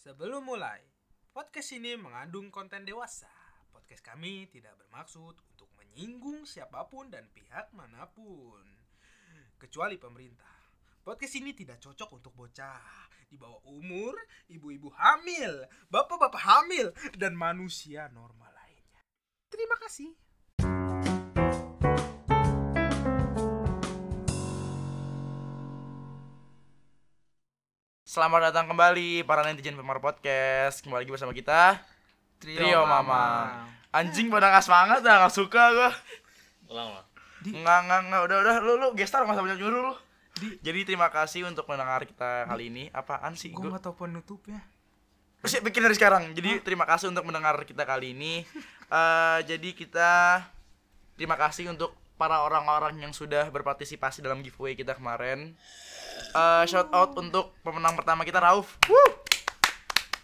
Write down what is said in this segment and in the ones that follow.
Sebelum mulai, podcast ini mengandung konten dewasa. Podcast kami tidak bermaksud untuk menyinggung siapa pun dan pihak mana pun, kecuali pemerintah. Podcast ini tidak cocok untuk bocah di bawah umur, ibu-ibu hamil, bapak-bapak hamil, dan manusia normal lainnya. Terima kasih. Selamat datang kembali para netizen Pemar Podcast. Kembali lagi bersama kita Trio Mama. Anjing pada nggak semangat dah, nggak suka gua. ulang lah Nggak nggak nggak udah udah lu lu gestar nggak usah banyak nyuruh lu. Jadi terima kasih untuk mendengar kita kali ini. Apaan sih Gue gua? nggak tahu penutupnya. Terus ya, bikin dari sekarang. Jadi terima kasih untuk mendengar kita kali ini. Eh jadi kita terima kasih untuk para orang-orang yang sudah berpartisipasi dalam giveaway kita kemarin. Eh shout out untuk pemenang pertama kita Rauf.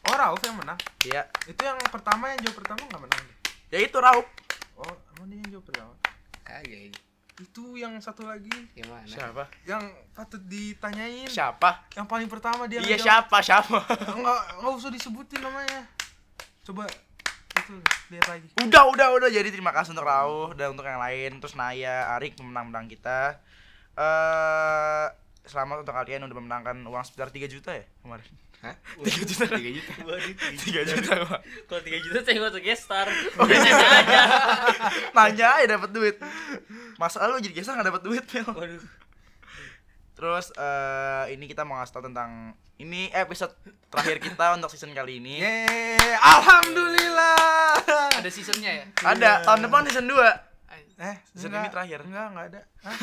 Oh, Rauf yang menang. Iya, Itu yang pertama yang jawab pertama nggak menang. ya itu Rauf. Oh, emang dia yang jawab pertama. kagak ini Itu yang satu lagi yang mana Siapa? yang patut ditanyain. Siapa? Yang paling pertama dia Iya siapa siapa? Enggak, enggak usah disebutin namanya. Coba itu lihat lagi. udah udah udah jadi terima kasih untuk Rauh dan untuk yang lain terus Naya, Arik pemenang-pemenang kita. Eh selamat untuk kalian udah memenangkan uang sekitar 3 juta ya kemarin. Hah? 3 juta. 3 juta 3 juta. Kalau 3 juta saya nggak gestar. Iya. Biasanya aja. Nanya aja dapat duit. Masa lu jadi gestar gak dapat duit, Mel? Waduh. Terus eh ini kita mau ngasih tau tentang ini episode terakhir kita untuk season kali ini. Yeay, alhamdulillah. Ada seasonnya ya? Ada tahun depan season 2. Eh, Season enggak. ini terakhir. Enggak, enggak ada. Hah?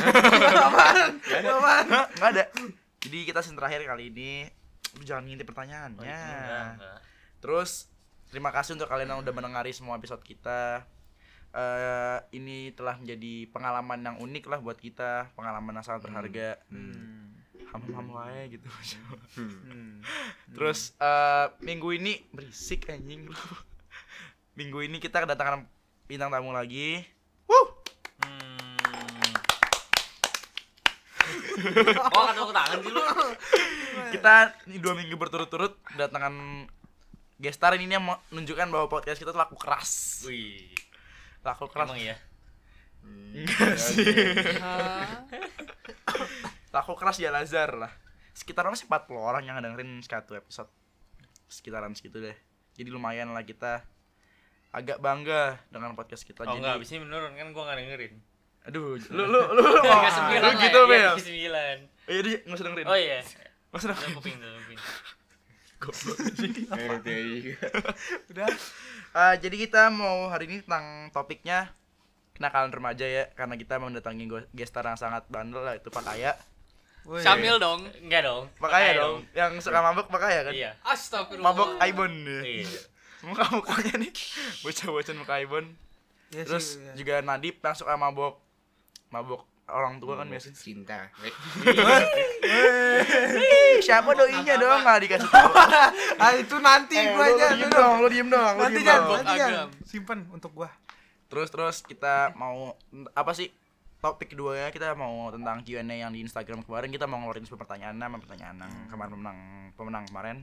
Apaan? Apaan? Nggak ada. Jadi kita season terakhir kali ini. Lu jangan ngintip pertanyaannya. Enggak, enggak. Terus terima kasih untuk kalian yang udah mendengari semua episode kita. Eh ini telah menjadi pengalaman yang unik lah buat kita, pengalaman yang sangat berharga. Hmm. Ham-ham wae gitu. Hmm. Terus eh minggu ini berisik anjing lu. Minggu ini kita kedatangan bintang tamu lagi. Wuh. Hmm. Oh, tepuk tangan sih lu. kita ini dua minggu berturut-turut kedatangan gestar ini yang menunjukkan bahwa podcast kita laku keras Wih. Laku keras? Emang ya. enggak sih. laku keras ya Lazar? Lah sekitaran sih 40 orang yang dengerin satu episode. Sekitaran segitu deh. Jadi lumayan lah kita. Agak bangga dengan podcast kita. Oh jadi enggak, abis ini menurun kan gua enggak dengerin. aduh lu lu lu lu, mau- Enggak sembilan lu gitu ya, iya, iya nggak usah dengerin. Oh iya. nggak usah dengerin. Kuping kuping. Udah Eh, jadi kita mau hari ini tentang topiknya kenakalan remaja ya karena kita mendatangi gestar yang sangat bandel lah itu Pak Kaya Woi. Syamil dong. Enggak dong. Pak Kaya dong yang suka mabuk Pak Kaya kan Iya. Astagfirullah. mabuk Aibon ya. Iya. muka mukanya nih bocah-bocah muka Aibon Iya sih, terus iya. juga Nadip yang suka mabuk mabuk orang tua kan biasanya. cinta. Siapa doinya dong nggak dikasih tahu. Ah itu nanti eh, gua aja. diem dong lu diem dong nanti kan dong. nanti Agam. simpan untuk gua. Terus terus kita mau apa sih topik keduanya kita mau tentang Q&A yang di Instagram kemarin. Kita mau ngeluarin sebuah pertanyaan sama pertanyaan yang kemarin pemenang pemenang kemarin.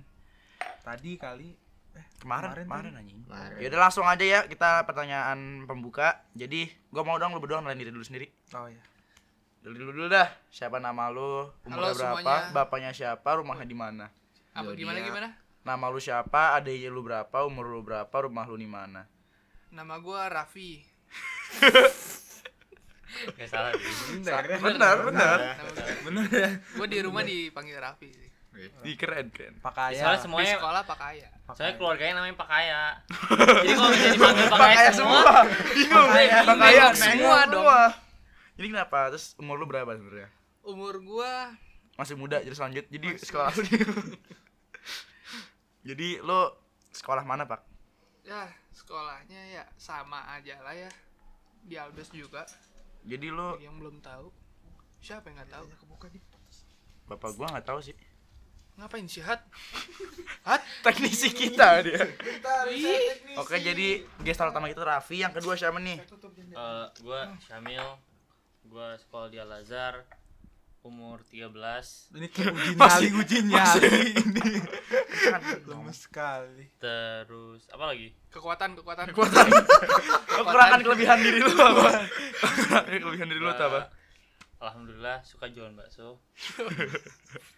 Tadi kali eh kemarin Kemarin kemarin, anjing. Ya udah langsung aja ya kita pertanyaan pembuka. Jadi gua mau dong lu berdua kenalin diri dulu sendiri. oh ya Dulu dulu dah. Siapa nama lu? Umurnya Halo berapa? semuanya. Bapaknya siapa? Rumahnya di mana? Apa gimana gimana? Nama lu siapa? Adanya lu berapa? Umur lu berapa? Rumah lu di mana? Nama gua Raffi. Enggak salah sih. benar Benar, benar. Benar ya Gua di rumah dipanggil Raffi sih. Ih, keren, keren. Pak Kaya Soalnya Di semuanya sekolah Pak Kaya. Pak Soalnya Kaya. keluarganya namanya Pak Kaya. Jadi kalau bisa dipanggil Pak Pak Kaya Kaya semua. Bingung. Pak Kaya Pak Kaya bingung semua semua dong. Jadi kenapa? Terus umur lu berapa sebenarnya? Umur gua Masih muda jadi selanjut. Jadi sekolah lu. Jadi lu sekolah mana, Pak? ya sekolahnya ya sama aja lah ya. Di Albes juga. Jadi lu yang belum tahu. Siapa yang nggak tahu? Bapak gua nggak tahu sih. Ngapain sih Hat? Hat? Teknisi kita dia. Oke, jadi gestar utama kita Raffi, yang kedua siapa nih? Eh, gua Syamil, gua sekolah di Al Azhar. umur 13 Ini kayak uji Masih- nyali, uji nyali ini. Lemes sekali. terus apa lagi? Kekuatan, kekuatan. kekuatan. Kekurangan kelebihan diri lu apa? Kelebihan diri lu apa alhamdulillah suka jualan bakso.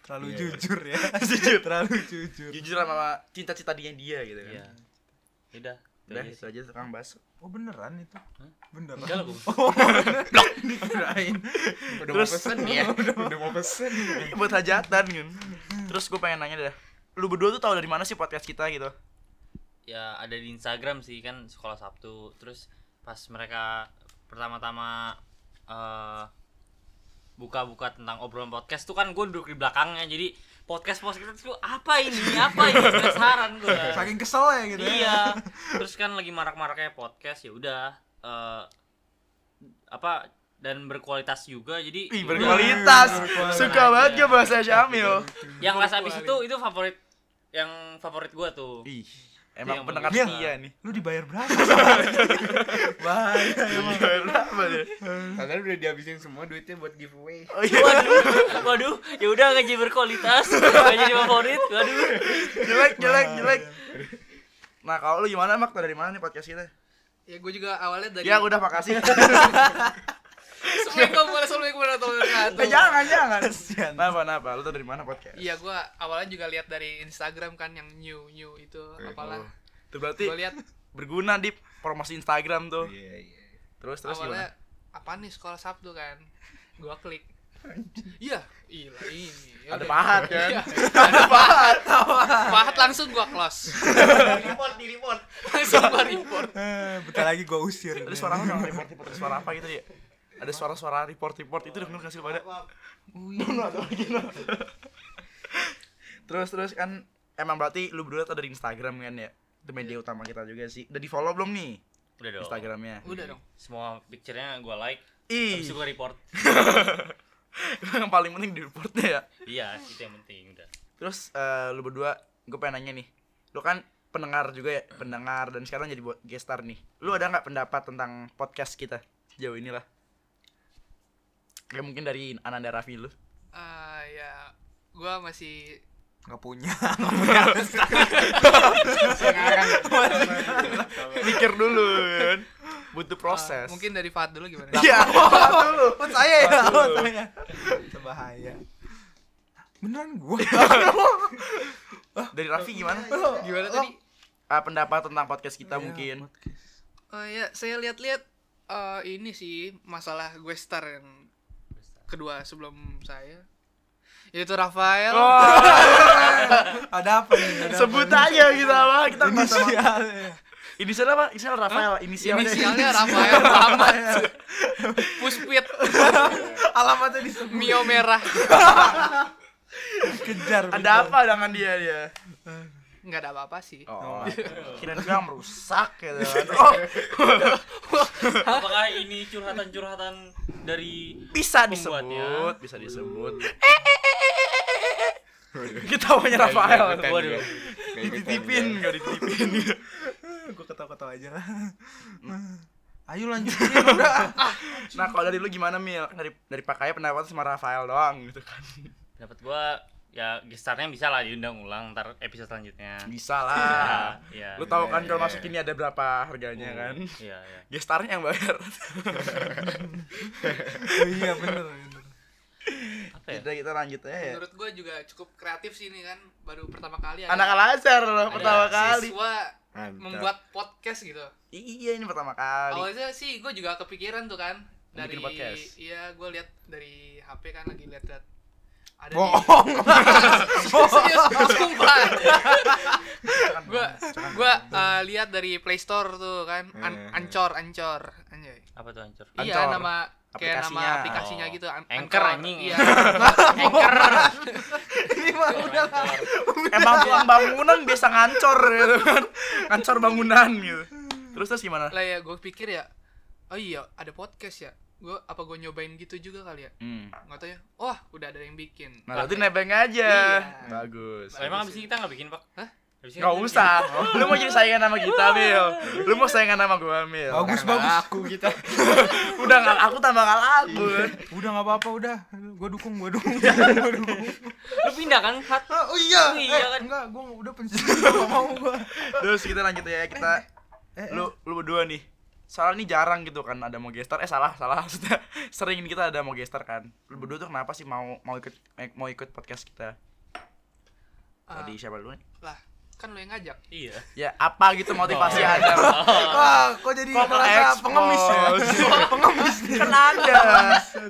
Terlalu Iya. jujur ya. jujur. Terlalu jujur. jujur sama cita-cita dia dia gitu kan. Iya. Udah udah aja itu aja tukang bakso Oh beneran itu? Beneran. enggak lah gua Kirain. Udah Terus- mau pesen ya. Udah mau pesen. buat hajatan kan terus gue pengen nanya dah lu berdua tuh tahu dari mana sih podcast kita gitu ya ada di Instagram sih kan sekolah Sabtu terus pas mereka pertama-tama eh, buka-buka tentang obrolan podcast tuh kan gue duduk di belakangnya jadi podcast podcast itu apa ini apa ini penasaran gue Saking kesel ya gitu ya. iya terus kan lagi marak-maraknya podcast ya udah eh, apa dan berkualitas juga jadi Ih, ya udah. berkualitas. Berkualitas. Suka banget gue bahasa Syamil. yang kelas habis itu itu favorit yang favorit gue tuh Ih, emang Yang pendengar setia nih. Lu dibayar berapa? Bahaya emang. Berapa deh? Padahal udah dihabisin semua duitnya buat giveaway. Oh iya. waduh waduh ya udah jadi berkualitas nggak jadi favorit waduh jelek, jelek, jelek. Nah, kalau lu gimana, Mak? Dari mana nih podcast kita? Ya gue juga awalnya dari Ya udah makasih. Assalamualaikum warahmatullahi wabarakatuh. Eh, jangan, jangan. Kasian. Kenapa, kenapa? Lu tau dari mana podcast? Iya, gue awalnya juga lihat dari Instagram kan yang new new itu apalah. Itu berarti Gue lihat berguna di promosi Instagram tuh. Iya, iya. Terus terus awalnya gimana? apa nih sekolah Sabtu kan. Gua klik. Iya, iya ini. Ya Ada pahat kan? Iya, ada pahat. pahat langsung gua close. report di report. langsung gua report. Eh, bentar lagi gua usir. Ada suara apa? Report, report, ada suara apa gitu ya? Ada suara-suara report, report itu denger gak sih pada? Terus terus kan emang berarti lu berdua tau dari Instagram kan ya? Itu media utama kita juga sih. Udah di follow belum nih udah dong Instagramnya? Udah dong. semua picture-nya gue like Ih, habis itu gue report yang paling penting di reportnya ya. iya itu yang penting udah Terus eh, lu berdua, gue pengen nanya nih. Lu kan pendengar juga ya, pendengar dan sekarang jadi buat guest star nih. Lu ada nggak pendapat tentang podcast kita sejauh ini Kayak mungkin dari Ananda Raffi lu. Ah ya, gua masih Enggak punya. Mikir dulu kan. Butuh proses. mungkin dari Fahad dulu gimana? Iya, dulu. Oh, saya ya, oh, saya. Bahaya. Beneran gua. Dari Raffi gimana? Gimana tadi? Ah, pendapat tentang podcast kita Iya, mungkin. Oh ya, saya lihat-lihat eh, ini sih masalah gue star yang kedua sebelum saya yaitu Rafael. Oh, Ada apa nih? Ada sebut apa nih? aja kita mah, kita nggak sama. Inisial. ya. Inisial apa? Inisial Rafael, inisialnya. Inisialnya Rafael Muhammad Puspit Alamatnya disebut. Mio merah Kejar. Ada apa dengan dia dia? Nggak ada apa-apa sih Oh, kirain gue yang merusak gitu. Oh, apakah ini curhatan-curhatan dari bisa disebut, bisa disebut. Kita punya Rafael. Waduh. Dititipin, enggak dititipin. Gua ketawa-ketawa aja lah. Ayo lanjutin udah. Nah, kalau dari lu gimana, Mil? Dari dari pakainya pendapat sama Rafael doang gitu kan. dapat gue ya gestarnya bisa lah diundang ulang ntar episode selanjutnya Bisa lah. Iya. Lu tahu kan Iya, kalau iya. masuk ini ada berapa harganya kan? iya iya Gestarnya yang bayar. Oh iya bener. bener. apa ya Kita kita lanjut aja ya. menurut gue juga cukup kreatif sih ini kan baru pertama kali ada Anak Azhar loh pertama kali. siswa Mantap. membuat podcast gitu Iya, ini pertama kali. awalnya sih gue juga kepikiran tuh kan dari bikin podcast. iya gue lihat dari HP kan lagi lihat lihat ada Bohong. serius sumpah gue gue uh, lihat dari Play Store tuh kan An- Hmm. ancor ancor anjay apa tuh hancur iya Ancor. nama kayak Aplikasinya. nama aplikasinya Oh. gitu An- Anchor, Ancor. anjing. iya anchor Ini mah udah Emang tukang bangunan biasa ngancor gitu kan. Ngancor bangunan gitu. Terus terus gimana? lah ya gue pikir ya oh iya ada podcast ya gue apa gue nyobain gitu juga kali ya Hmm. nggak tahu ya wah udah ada yang bikin Nah, berarti nebeng aja. Iya. Bagus. Oh, emang abis ini kita nggak bikin pak Hah? Gak usah. Lu mau jadi saingan sama kita, Mil. Lu mau saingan sama gua, Mil. Bagus Nggak bagus. Aku kita. Udah nggak aku tambah nggak laku kan. Udah nggak apa-apa udah. Gua dukung, gua dukung. Gua dukung. Lu pindah kan, Hat? Ah, oh iya. Iya eh, kan? enggak, gua udah pensiun. Gak mau gua. Terus kita lanjut ya kita Eh, lu lu berdua nih. Soalnya ini jarang gitu kan ada mau gestar. Eh salah, salah. Sering ini kita ada mau gestar kan. Lu berdua tuh kenapa sih mau mau ikut eh, mau ikut podcast kita? Ah, Tadi siapa dulu nih? lah kan lo yang ngajak Iya. Ya apa gitu motivasi Oh. Anda? Wah, kok jadi Kok merasa pengemis ya? pengemis nih. kan Anda.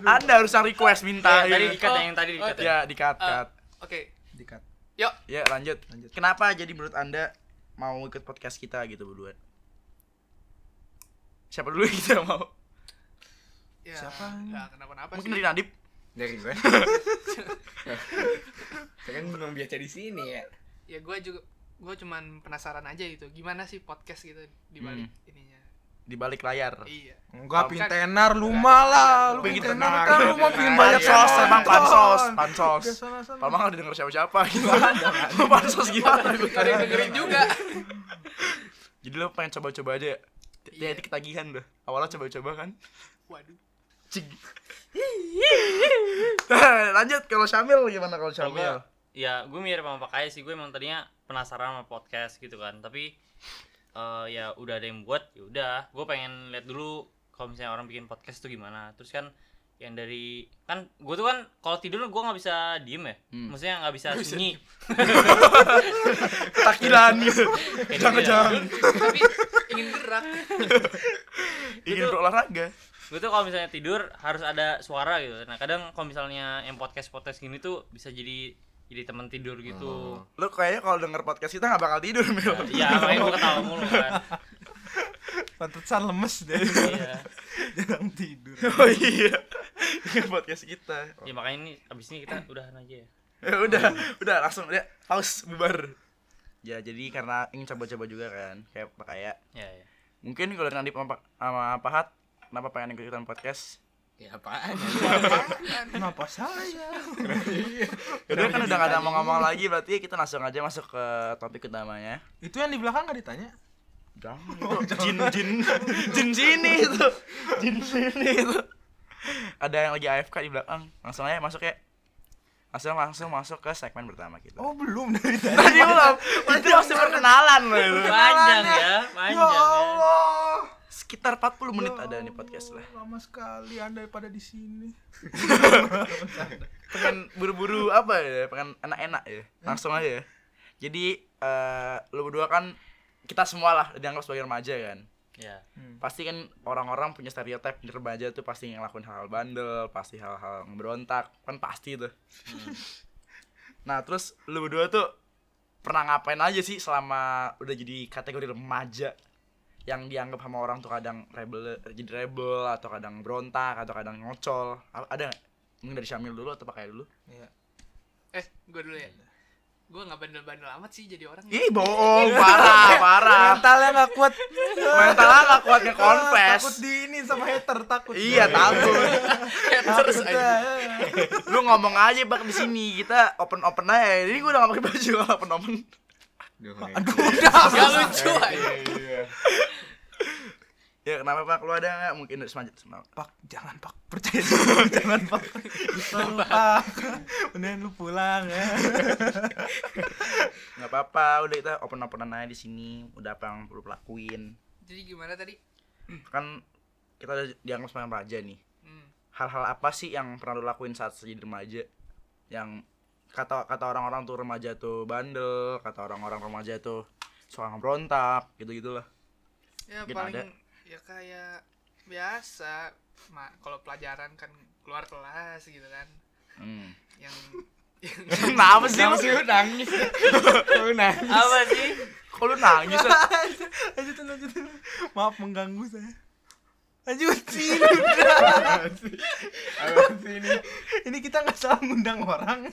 Anda harus yang request minta. Ya, tadi ya. dikat Oh, ya, yang tadi oh, dikat. ya. Ya, Ah, cut. oke Dikat. yuk Ya, lanjut. Lanjut. Kenapa jadi menurut Anda mau ikut podcast kita gitu berdua? Siapa dulu yang kita mau? ya Siapa? nggak kenapa-napa Mungkin sih dari Nadib. Dari gue. Saya kan belum biasa di sini ya. ya gue juga gue cuman penasaran aja gitu gimana sih podcast gitu di balik Hmm. ininya Di balik layar. iya Enggak Bukan. pintenar lu malah, lu Pengen pintenar tenar, kan lu mau bikin tenar. banyak orang. emang pansos, pansos. Padahal nggak didengar siapa-siapa gitu. pansos gimana? Gak ada yang dengerin juga Jadi lo pengen coba-coba aja. Ya? Jadi ketagihan dah. Awalnya coba-coba kan. waduh Cik. Lanjut kalau Syamil gimana kalau Syamil? ya gue mirip sama Pak Kaya sih, gue emang tadinya penasaran sama podcast gitu kan, tapi eh, ya udah ada yang buat, ya udah, gue pengen lihat dulu kalau misalnya orang bikin podcast tuh gimana. Terus kan yang dari kan gue tuh kan kalau tidur gue nggak bisa diem ya, Hmm. maksudnya nggak bisa sunyi. Ketakilan gitu. Kayak Jangan-jangan. gitu tapi ingin gerak Ingin berolahraga. gue tuh kalau misalnya tidur harus ada suara gitu nah kadang kalau misalnya yang podcast podcast gini tuh bisa jadi jadi teman tidur gitu Lo kayaknya kalau denger podcast kita nggak bakal tidur, Mil. ya makanya gue ketawa mulu kan Pantesan lemes deh. iya Jarang tidur. Oh iya. Podcast kita. ya makanya ini abis ini kita udahan aja ya Ya udah, udah langsung udah pause bubar. Ya jadi karena ingin coba-coba juga kan, kayak Pak Kaya. ya ya Mungkin kalau Nadib sama Pak sama Pahat, kenapa pengen ikut ikutan podcast? Ya apaan? Kenapa saya? Udah kan udah gak ada mau ngomong lagi berarti kita langsung aja masuk ke topik utamanya. Itu yang di belakang gak ditanya? Jangan itu jin jin jin sini itu. Jin sini itu. Ada yang lagi AFK di belakang. Langsung aja masuk ya. Langsung langsung masuk ke segmen pertama kita. Oh, belum dari tadi. Tadi belum. Itu masih perkenalan loh itu. panjang ya Ya panjang ya Allah. Sekitar 40 menit Ya ada nih podcast lah. Lama sekali Anda pada di sini. pengen buru-buru apa ya pengen enak-enak ya langsung aja ya jadi eh lu berdua kan kita semua lah dianggap sebagai remaja kan ya pasti kan orang-orang punya stereotip di remaja tuh pasti ngelakuin hal-hal bandel pasti hal-hal ngeberontak kan pasti tuh. Nah terus lu berdua tuh pernah ngapain aja sih selama udah jadi kategori remaja yang dianggap sama orang tuh kadang rebel jadi rebel atau kadang berontak atau kadang ngocol ada nggak? mungkin dari Syamil dulu atau pakai dulu? Iya. eh gue dulu ya gue nggak bandel-bandel amat sih jadi orang Ih bohong, parah, parah. Mentalnya gak kuat. Mentalnya gak kuat nge-confess. Takut di ini sama hater takut. Iya, takut. haters Takut, aja ya. Lu ngomong aja bak di sini, kita open open aja. Ini gua udah gak pakai baju kalau open open. Aduh, gak lucu aja Iya. Ya kenapa pak? Lu ada nggak mungkin semangat semangat? Pak, jangan Pak. Percaya dulu, jangan Pak. Tolong, Pak. Mendingan lu pulang ya. Nggak apa-apa, udah kita open openan aja di sini. Udah apa yang perlu lakuin? jadi gimana tadi Kan kita udah dianggap sebagai remaja nih. hmm. Hal-hal apa sih yang pernah lu lakuin saat jadi remaja? Yang kata kata orang-orang tuh remaja tuh bandel, kata orang-orang remaja tuh suka ngeberontak, gitu gitulah. ya Mungkin paling ada. Ya kayak biasa ma kalau pelajaran kan keluar kelas gitu kan Hmm. yang yang Kenapa sih? Kenapa sih lu nangis? Lu nangis. apa sih Kok lu nangis? Lanjutin, lanjutin. Maaf mengganggu saya. Lanjutin. Apaan sih ini? Ini kita nggak salah ngundang orang.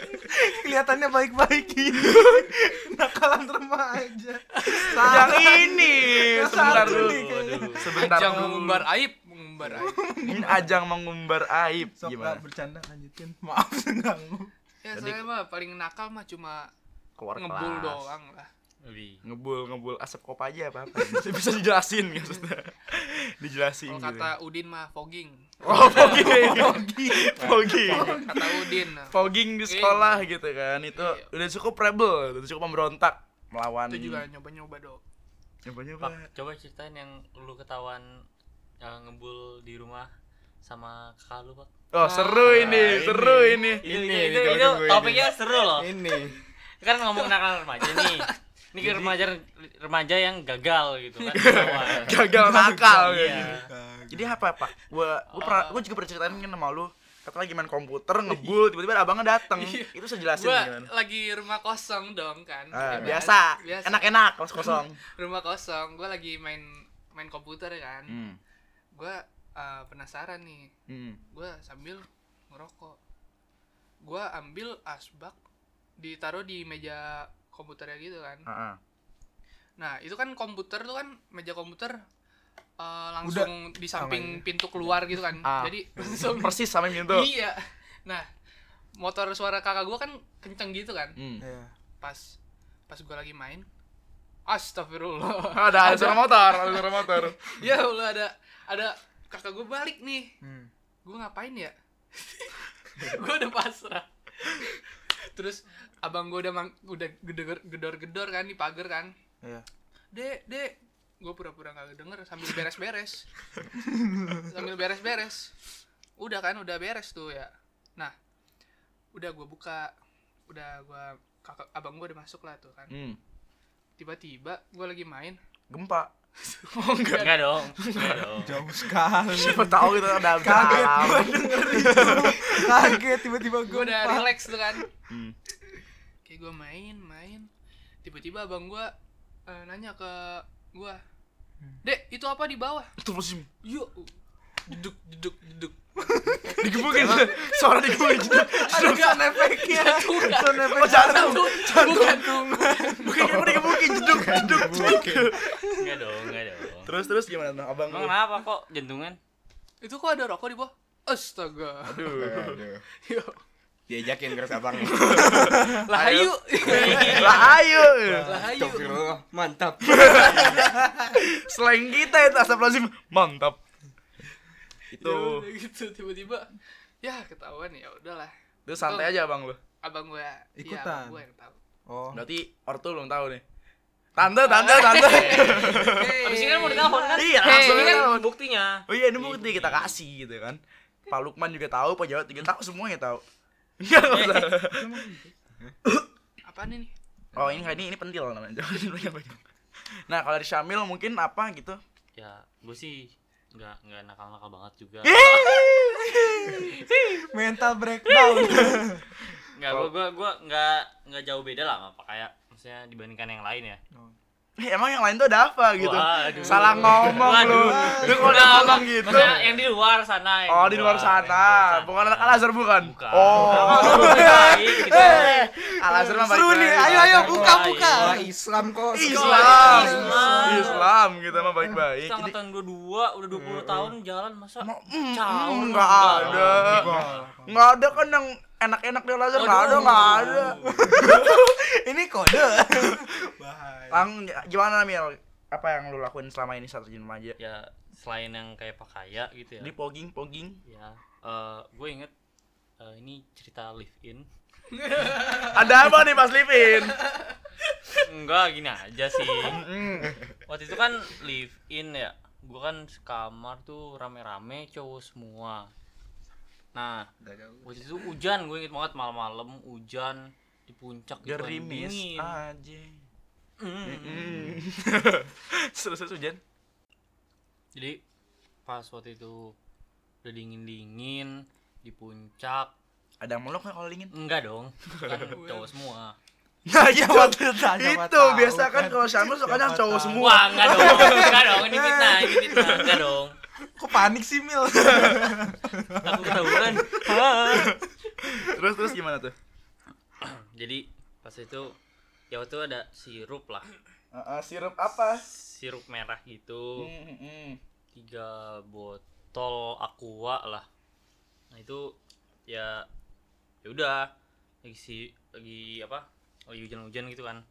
Kelihatannya baik-baik ini. Nakalan remaja. Yang ini sebentar dulu. Sebentar ajang dulu. mengumbar aib mengumbar aib Ini ajang mengumbar aib Sok gimana? bercanda lanjutin. Maaf mengganggu. ya Jadi- saya mah paling nakal mah cuma Keluar ngebul kelas. doang lah lebih Ngebul ngebul asap kop aja apa apa. bisa dijelasin maksudnya. dijelasin Kalau gitu. kata Udin mah fogging. Oh, fogging. fogging. Kata Udin. Fogging di sekolah gitu kan. Itu Iya. udah cukup rebel, udah cukup memberontak melawan Itu juga nyoba-nyoba dong. nyoba-nyoba. Pak, coba ceritain yang lu ketahuan yang ngebul di rumah sama kakak lu, Pak. Oh, seru ini, seru ini. Itu, Ini, itu, ini itu, temen gue topiknya seru loh. Ini. Kan ngomong nakal remaja nih. Ini kan remaja remaja yang gagal gitu kan. Gagal nakal Iya. gitu. Jadi apa, Pak? Gua gua pernah gua juga pernah ceritain kan sama lu. Kata lagi main komputer, ngebul, tiba-tiba abangnya dateng. Itu saya jelasin Gua gimana. lagi rumah kosong dong kan. Ya, biasa, biasa. enak-enak, kos kosong. Rumah kosong. Gua lagi main main komputer kan. Hmm. Gua eh, penasaran nih. Hmm. Gua sambil ngerokok. Gua ambil asbak ditaruh di meja komputernya gitu kan. Heeh. Nah, itu kan komputer tuh kan meja komputer eh, langsung di Oh, samping pintu keluar gitu kan. Ah. Jadi langsung Persis sama itu. Iya. Nah, motor suara kakak gua kan kenceng gitu kan. Hmm. Iya. Pas pas gua lagi main Astagfirullah. Ada ada suara motor, ada suara motor. ya Allah ada ada kakak gua balik nih. Hmm. Gua ngapain ya? gua udah pasrah. Terus abang gua udah mang- udah gedor gedor gedor kan di pagar kan. Iya. Dek, dek. Gue pura-pura gak denger sambil beres-beres. sambil beres-beres. Udah kan, udah beres tuh ya. Nah, udah gue buka. Udah gue kakak abang gue udah masuk lah tuh kan. Hmm. Tiba-tiba gue lagi main. Gempa. Oh enggak. Enggak dong. Enggak dong. Jauh sekali. Siapa tahu gitu ada Kaget gua denger itu. Kaget tiba-tiba Gue gue udah relax tuh kan. Hmm. Kayak gue main, main. Tiba-tiba abang gue eh, nanya ke gue. Dek, itu apa di bawah? Itu musim. Yuk. Jeduk, jeduk, jeduk. Digebukin. Suara digebukin. Ada sound efeknya. Sound efek. Oh, jantung. Bukan. Bukan kayak digebukin jeduk jeduk jeduk. Enggak dong, enggak dong. Terus terus gimana tuh abang Emang kenapa kok jantungan? Itu kok ada rokok di bawah? Astaga. Aduh. Aduh. Diajakin terus abang. Lah ayo. Lah ayo. Lah ayo. Mantap. Selain kita itu asap lazim mantap. Ya Itu udah gitu tiba-tiba ya ketahuan ya udahlah. itu santai aja abang lu. Abang gue Ikutan. Iya, abang gue yang tahu. Oh. Berarti ortu belum tahu nih. Tante, tante, tante. Habis ini kan mau ditelepon kan? Iya, Hey, langsung ini kan buktinya. Oh iya, ini bukti kita kasih gitu kan. Pak Lukman juga tahu, Pak Jawat juga tahu, semuanya tahu. Enggak enggak usah. Apaan ini? Oh, ini ini ini pentil namanya. Nah, kalau dari Syamil mungkin apa gitu? Ya, gue sih nggak nggak nakal-nakal banget juga. Mental breakdown. Nggak, gue gue gue nggak nggak jauh beda lah sama Pak kayak maksudnya dibandingkan yang lain ya. Eh, emang yang lain tuh ada apa gitu? Waduh. Salah ngomong lu. Lu kalau udah ngomong gitu. Maksudnya yang di luar sana. yang Oh, di luar sana. Bukan anak Al-Azhar bukan? Bukan. Oh. Gitu. Eh, Al-Azhar mah Seru nih. Ayo ayo buka buka. Wah, Islam kok. Islam. Islam. Islam kita mah baik-baik. Kita angkatan 22 udah 20 tahun jalan masa Mau- mm, caur mm, nggak ada. Nggak ada kan yang enak-enak di Al-Azhar nggak ada, nggak ada. Ini kode. Lang, gimana Mil? Apa yang lu lakuin selama ini saat jadi remaja? Ya selain yang kayak pakaya gitu ya. Di pogging, pogging. Ya, eh gue inget eh, ini cerita live in. Ada apa nih Mas Livin? Enggak gini aja sih. Waktu itu kan live in ya. Gue kan sekamar tuh rame-rame cowok semua. Nah, waktu itu hujan, gue inget banget malam-malam hujan di puncak Gerimis dingin. aja. Mm. Mm. Terus-terus hujan. Jadi pas waktu itu udah dingin-dingin di puncak Ada yang meluk nggak kalau dingin? enggak dong kan cowok semua Nah, itu, siapa itu tahu biasa kan kan. kalau Syamil sukanya Siapa cowok semua. wah enggak dong enggak dong ini fitnah ini fitnah enggak dong Kok panik sih Mil? aku ketahuan. Terus terus gimana tuh? jadi pas itu ya waktu itu ada sirup lah Uh, uh, sirup apa? sirup merah gitu Mm, mm. tiga botol aqua lah nah itu ya ya udah lagi si lagi apa lagi hujan-hujan gitu kan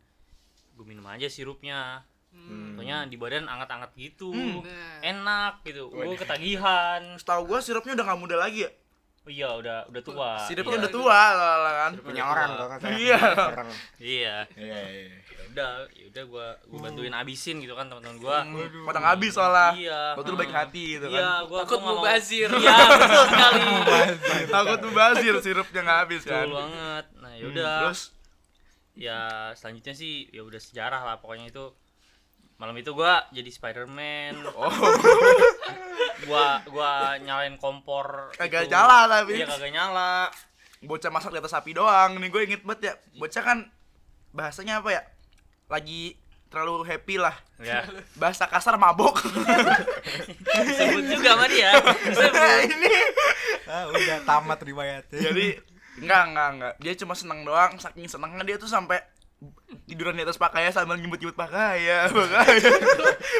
gue minum aja sirupnya Pokoknya di badan anget-anget gitu. Nah. Enak gitu. Gue ketagihan. Setahu gua sirupnya udah nggak muda lagi ya. Oh iya, udah udah tua. Sirupnya Iya. udah tua lah lah kan. Punya orang kalau kata. Iya. Orang. Iya. Iya, iya. Ya udah, ya udah gua gua bantuin abisin gitu kan teman-teman gua. Pada ngabis soalnya. Iya. Tuh baik hati gitu Iya, kan. gua Takut gua mau- mubazir. Iya, betul sekali. Takut mubazir sirupnya nggak habis kan. Betul banget. Nah, Hmm, yaudah. Terus ya selanjutnya sih ya udah sejarah lah pokoknya itu malam itu gua jadi Spider-Man. oh gua gua nyalain kompor kagak itu. jalan tapi. Iya, kagak nyala. Bocah masak di atas sapi doang. Nih gue inget banget ya. Bocah kan bahasanya apa ya? Lagi terlalu happy lah. Ya. Bahasa kasar mabok. Sebut juga sama dia. Sebut. ini Ah, udah tamat riwayatnya. jadi enggak enggak enggak dia cuma seneng doang saking senengnya dia tuh sampai tiduran di atas pakaian sambil nyebut-nyebut pakaian pakaian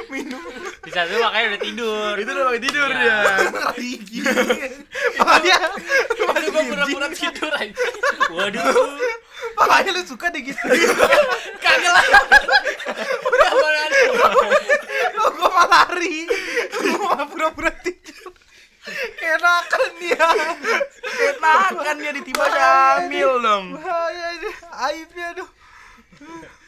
minum Di saat itu makanya udah tidur. itu udah pakai tidur Iya. dia pakaian Itu gua pura-pura tidur aja. Waduh. Makanya lu suka deh gitu. Kagak lah. Udah mana ada. Lu gua malah lari. Lu malah pura-pura tidur. Kenakan dia. enakan dia ditiba Jamil dong Bahaya ini. Aibnya aduh.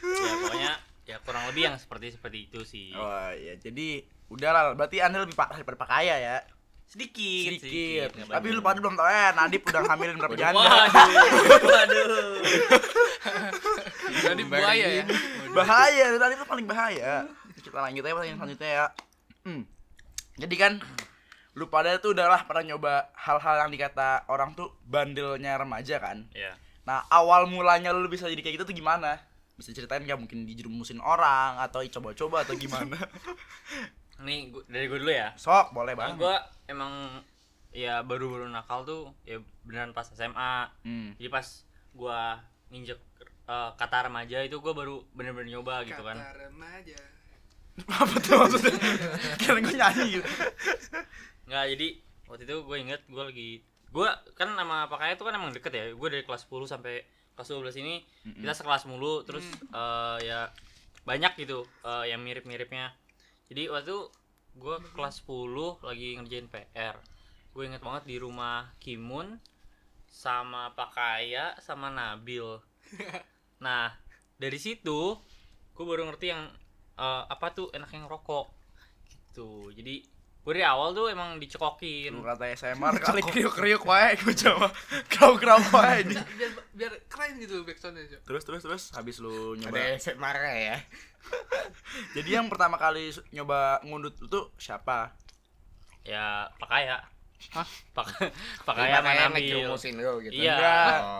Ya pokoknya ya kurang lebih yang seperti seperti itu sih. oh iya jadi udahlah berarti anda lebih parah daripada pakaian ya Sedikit, sedikit nggak tapi lu banyak. pada belum tahu ya Nadip udah hamilin berapa janda Waduh. Waduh. Jadi buaya ya. bahaya tadi itu paling bahaya kita lanjut aja pertanyaan selanjutnya ya hmm. jadi kan lu pada tuh udahlah pernah nyoba hal-hal yang dikata orang tuh bandelnya remaja kan Ya. nah awal mulanya lu bisa jadi kayak gitu tuh gimana bisa ceritain nggak mungkin dijerumusin orang atau coba-coba atau gimana Nih gua- dari gue dulu ya. sok boleh Nah, banget gue emang ya baru-baru nakal tuh ya beneran pas SMA. hmm. Jadi pas gua nginjek eh, kata remaja itu gua baru bener-bener nyoba gitu kan. Kata remaja. apa tuh maksudnya kira gue nyanyi gitu Nggak, jadi waktu itu gue inget gue lagi gue kan nama pakaian itu kan emang deket ya gue dari kelas 10 sampai kelas 12 ini kita sekelas mulu terus eh, ya banyak gitu eh, yang mirip-miripnya. Jadi waktu gue kelas 10 lagi ngerjain PR gue inget banget di rumah Kimun sama Pakaya sama Nabil. Nah dari situ gue baru ngerti yang eh, apa tuh enak yang rokok gitu. Jadi gue dari awal tuh emang dicekokin lu kata SMR kali kriuk-kriuk wae gue coba krau-krau wae anjing. Biar biar keren gitu backsoundnya Jo. terus terus terus habis lu nyoba Ada marah ya. Jadi yang pertama kali nyoba ngundut itu siapa? ya pakaya Hah? Pak pakaya mana Nabil ngerumusin lu gitu. Iya.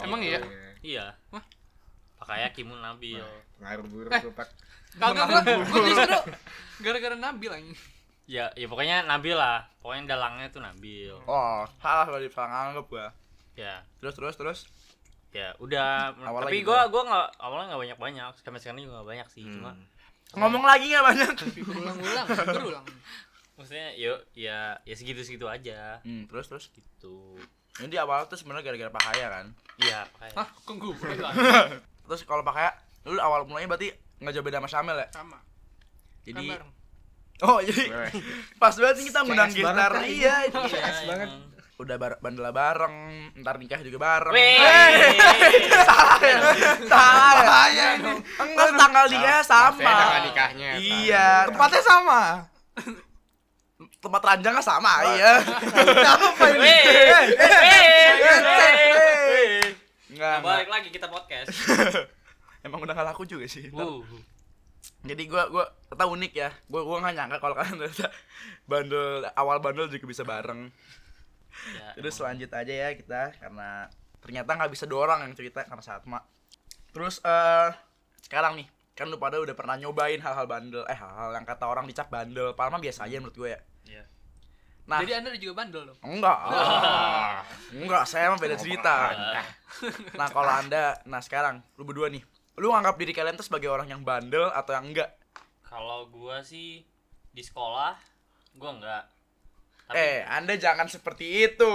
Oh, Emang iya? iya Wah. pakaya Kimun Nabil Pengaruh buruk Eh. lu, Pak. Kagak gua, gua justru gara-gara Nabil anjing. Ya ya pokoknya Nabil lah pokoknya dalangnya tuh Nabil Oh, salah kali salah anggap gua. ya Terus terus terus. ya udah Awalnya tapi gitu. gua gua nggak awalnya nggak banyak banyak sampai sekarang juga nggak banyak sih cuma Ngomong lagi nggak banyak? Ulang-ulang, berulang. maksudnya yuk ya ya segitu segitu aja Hmm, terus terus. gitu Ini di awal tuh sebenarnya gara-gara pakaya kan. iya pakaya Hah, kok gue? Terus kalau pakaya, lu awal mulanya berarti nggak jauh beda sama Syamil ya? Sama. Jadi Kan. Oh, jadi Weh. pas banget nih kita ngundang banget gitar. kan. Iya, Iya, CS banget. emang. udah bar bandel bareng, ntar nikah juga bareng. Weh. Salah ya. Enggak tanggal nikahnya sama. Maksudnya tanggal nikahnya, Iya, sama. tempatnya sama. Tempat ranjangnya sama, iya. Apa ini? Enggak, Nah, balik lagi kita podcast. Emang udah gak laku juga sih. Uh. Jadi gua gua ternyata unik ya. Gua gua gak nyangka kalau kalian ternyata bandel awal bandel juga bisa bareng. Ya, Terus emang. lanjut aja ya kita karena ternyata nggak bisa dua orang yang cerita karena Satma. Terus eh sekarang nih kan lu pada udah pernah nyobain hal-hal bandel eh hal-hal yang kata orang dicap bandel padahal mah biasa aja menurut gue ya Iya. nah Jadi Anda juga bandel dong. enggak enggak saya mah beda cerita nah kalau anda nah sekarang lu berdua nih lu anggap diri kalian tuh sebagai orang yang bandel atau yang enggak Kalau gua sih di sekolah gua enggak. Tapi eh anda jangan seperti itu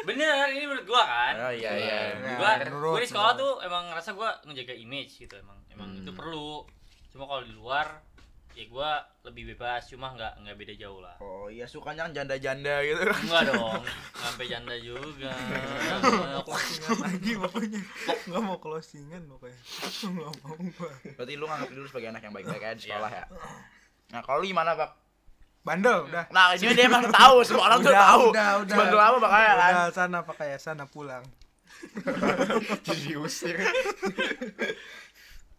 bener ini menurut gua kan. oh iya iya gua, menurut gua di sekolah tuh emang ngerasa gua ngejaga image gitu emang emang Hmm. itu perlu cuma kalau di luar ya gue lebih bebas cuma nggak nggak beda jauh lah Oh iya sukanya kan janda-janda gitu. enggak dong sampai janda juga closingan lagi pokoknya nggak mau closingan pokoknya nggak mau gua Berarti lu nganggap diri lu sebagai anak yang baik-baik aja di sekolah ya. Nah, kalau lu gimana, Pak? bandel udah Nah, ini dia emang tahu, semua orang tuh Udah, tahu. udah, udah. Bandel apa makanya kan? udah sana pakai sana pulang diusir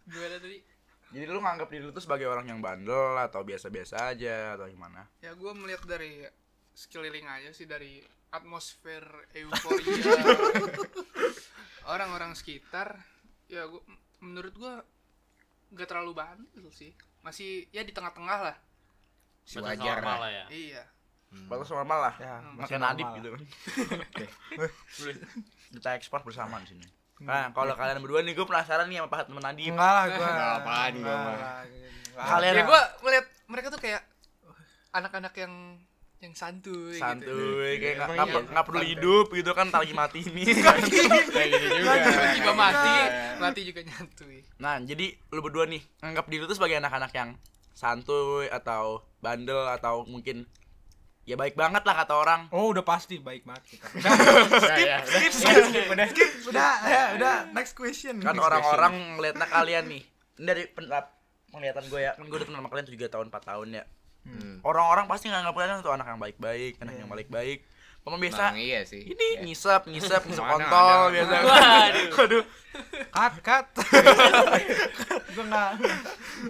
gimana tadi Jadi lu nganggap diri lu tuh sebagai orang yang bandel atau biasa-biasa aja atau gimana? ya gue melihat dari sekeliling aja sih dari atmosfer euforia orang-orang sekitar. Ya gua, menurut gue nggak terlalu bandel sih. Masih ya di tengah-tengah lah. Si wajar normal lah. lah ya. Iya. Batas normal lah. ya Makin Nadib gitu. Kan. Kita ekspor bersama di sini. Nah, kalau kalian berdua nih gue penasaran nih sama Pak teman Nadib. enggak lah gua Nggak apaan Enggak mah. enggak. Kalian ya gue melihat mereka tuh kayak anak-anak yang yang santuy, gitu. santuy kayak nggak Emang nggak iya. nggak perlu hidup gitu kan lagi mati nih. kayak gitu juga tiba-tiba mati Iya. mati juga nyantui Nah, jadi lu berdua nih nganggap diri lu tuh sebagai anak-anak yang santuy atau bandel atau mungkin ya baik banget lah kata orang. oh udah pasti baik banget kita udah Udah, ya, udah. udah skip udah ya udah next question Kan orang-orang ngeliatnya kalian nih. Ini dari pendapat penglihatan gue ya, kan gue udah kenal sama kalian 7 tahun 4 tahun ya. Hmm. Orang-orang pasti nganggap kalian tuh anak yang baik-baik, anak yang baik-baik. Kamu biasa Emang iya sih ini ngisap, ngisap, ngisap Mana kontol biasa. Waduh. Waduh. cut cut nggak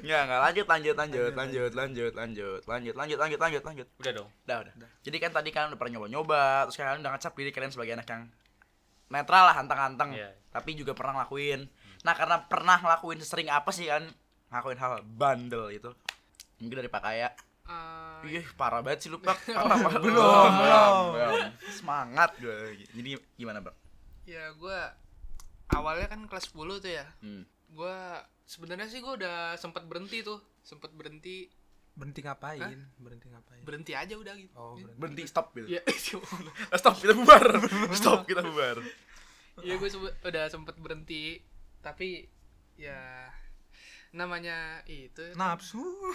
Enggak, enggak lanjut, lanjut, lanjut, lanjut, lanjut, lanjut, lanjut, lanjut, lanjut, lanjut, lanjut. udah dong Udah, udah. Jadi kan tadi kan udah pernah nyoba-nyoba, terus kalian udah ngecap diri kalian sebagai anak yang netral lah, hantang-hantang. Iya. Tapi juga pernah ngelakuin. Nah, karena pernah ngelakuin sering apa sih kan ngelakuin hal bandel itu? Mungkin dari Pak Kaya. Eh, Ih, parah banget sih lu, Pak. Parah banget. belum belum Semangat gue. Jadi gimana, Bang? ya gue awalnya kan kelas 10 tuh ya Hmm. gue sebenarnya sih gue udah sempet berhenti tuh sempet berhenti berhenti ngapain berhenti ngapain berhenti aja udah gitu oh berhenti Berhenti stop gitu. ya Stop, kita bubar. Stop, kita bubar. ya gue udah sempet berhenti tapi ya namanya itu nafsu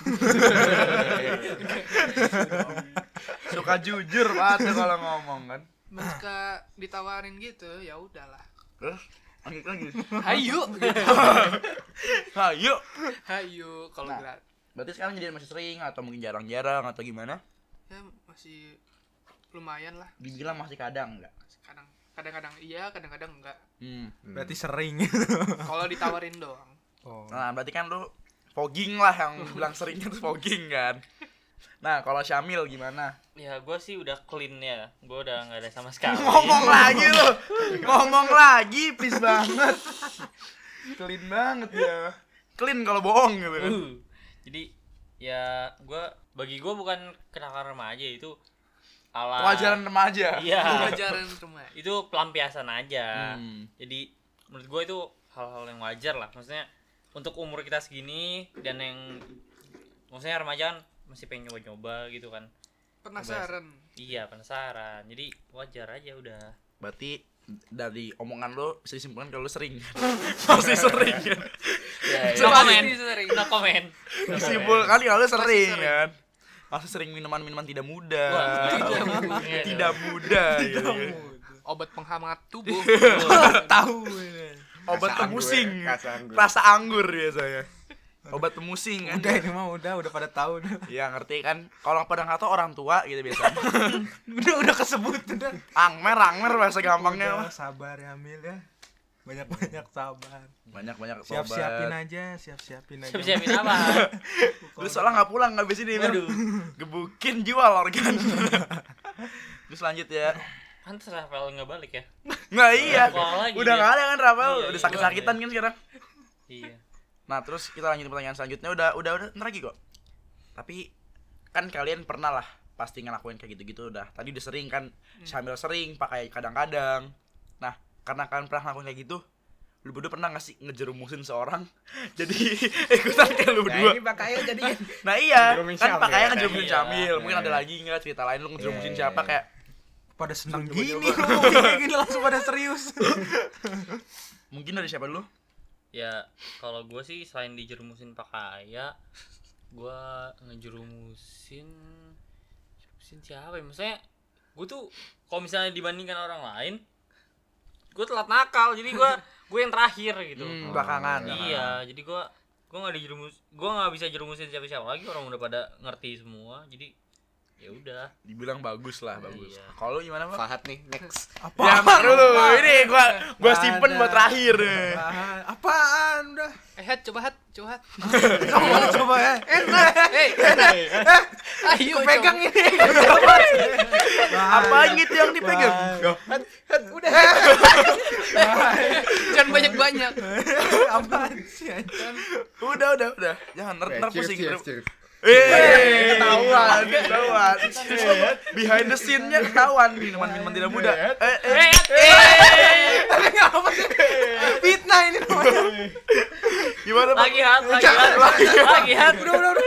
Suka jujur banget kalau ngomong kan. suka ditawarin gitu ya udahlah Terus lanjut lagi. ayo Ayo. ayo kalau Nah. gerak Berarti sekarang jadi masih sering atau mungkin jarang-jarang atau gimana? ya masih lumayan lah Dibilang masih kadang enggak? kadang kadang-kadang iya kadang-kadang enggak Hmm. berarti sering kalau ditawarin doang oh Nah, berarti kan lu fogging lah yang bilang seringnya tuh fogging kan. Nah, kalau Syamil gimana? ya gue sih udah clean ya gue udah nggak ada sama sekali Ngomong lagi lu. Ngomong lagi, please banget. Clean banget ya. Clean kalau bohong gitu kan. Uh. jadi ya gue bagi gue bukan kenakalan remaja itu ala Kewajaran remaja. iya pelajaran rumah itu pelampiasan aja Hmm. jadi menurut gue itu hal-hal yang wajar lah maksudnya untuk umur kita segini dan yang maksudnya remaja kan masih pengen nyoba-nyoba gitu kan penasaran iya penasaran jadi wajar aja udah Berarti dari omongan lu bisa disimpulkan kalau lu sering. Masih sering kan. no comment Pasti sering. no comment Disimpulkan kalau lu sering sering. kan. Masih sering minuman-minuman tidak muda. Wah, tidak muda. Tidak muda gitu kan. obat penghangat tubuh tahu ini Obat Rasa temusing. anggur, rasa anggur. Rasa anggur biasanya. Obat temusing kan. udah ini mah udah udah pada tahu udah Ya ngerti kan. Kalau pada nggak tahu orang tua gitu biasanya. udah udah kesebut udah angmer, angmer bahasa gampangnya Udah, mah. sabar ya Mil ya banyak banyak sabar Banyak banyak siap siapin aja siap siapin aja siap-siapin apa Lu soalnya nggak pulang nggak sini Waduh. Gebukin jual organ. Terus lanjut ya. Pantes Rafael nggak balik ya Nggak iya. Lagi Udah nggak ada kan Rafael. Iya, Udah iya, sakit-sakitan kan sekarang. iya Nah terus kita lanjutin pertanyaan selanjutnya udah udah udah ntar lagi kok. Tapi kan kalian pernah lah pasti ngelakuin kayak gitu-gitu udah. Tadi udah sering kan sambil sering pakai kadang-kadang. Nah karena kalian pernah ngelakuin kayak gitu, lu berdua pernah nggak sih ngejerumusin seorang jadi ikutan kayak lu Nah, berdua. ini bakaya jadi Nah iya kan pakainya ngejerumusin Iya. Syamil. Mungkin ada Iya. lagi nggak cerita lain lu ngejerumusin Iya, siapa iya. kayak pada senang gini kayak gini langsung pada serius. Mungkin dari siapa dulu? ya kalau gue sih selain dijerumusin pakaya gua ngejerumusin jerumusin siapa ya? Maksudnya gue tuh kalau misalnya dibandingkan orang lain gue telat nakal. Jadi gue gue yang terakhir gitu. Hmm, belakangan. iya jadi gue gue nggak dijerumus gue nggak bisa jerumusin siapa siapa lagi. Orang udah pada ngerti semua. Jadi ya udah Dibilang bagus lah, bagus. Iya. Kalau gimana, Pak? Fahad nih next Ya, ntar dulu. Ini gua gua simpen Ada. buat terakhir. Apaan? Apaan udah? Eh, hat, coba hat, coba hat. Kamu mana coba ya? Enak. Hei, ayo Pegang ini. Apa gitu yang dipegang? Udah. Jangan banyak-banyak. Apaan sih anjing? Udah, udah, udah. Jangan ntar, ntar Cheers, pusing. Eh, ketahuan, ketahuan. Behind the scene-nya ketahuan minuman-minuman tidak muda. Eh, eh, Fitnah ini namanya. gimana, Pak? lagi hat lagi hat lagi hat Udah, udah, udah.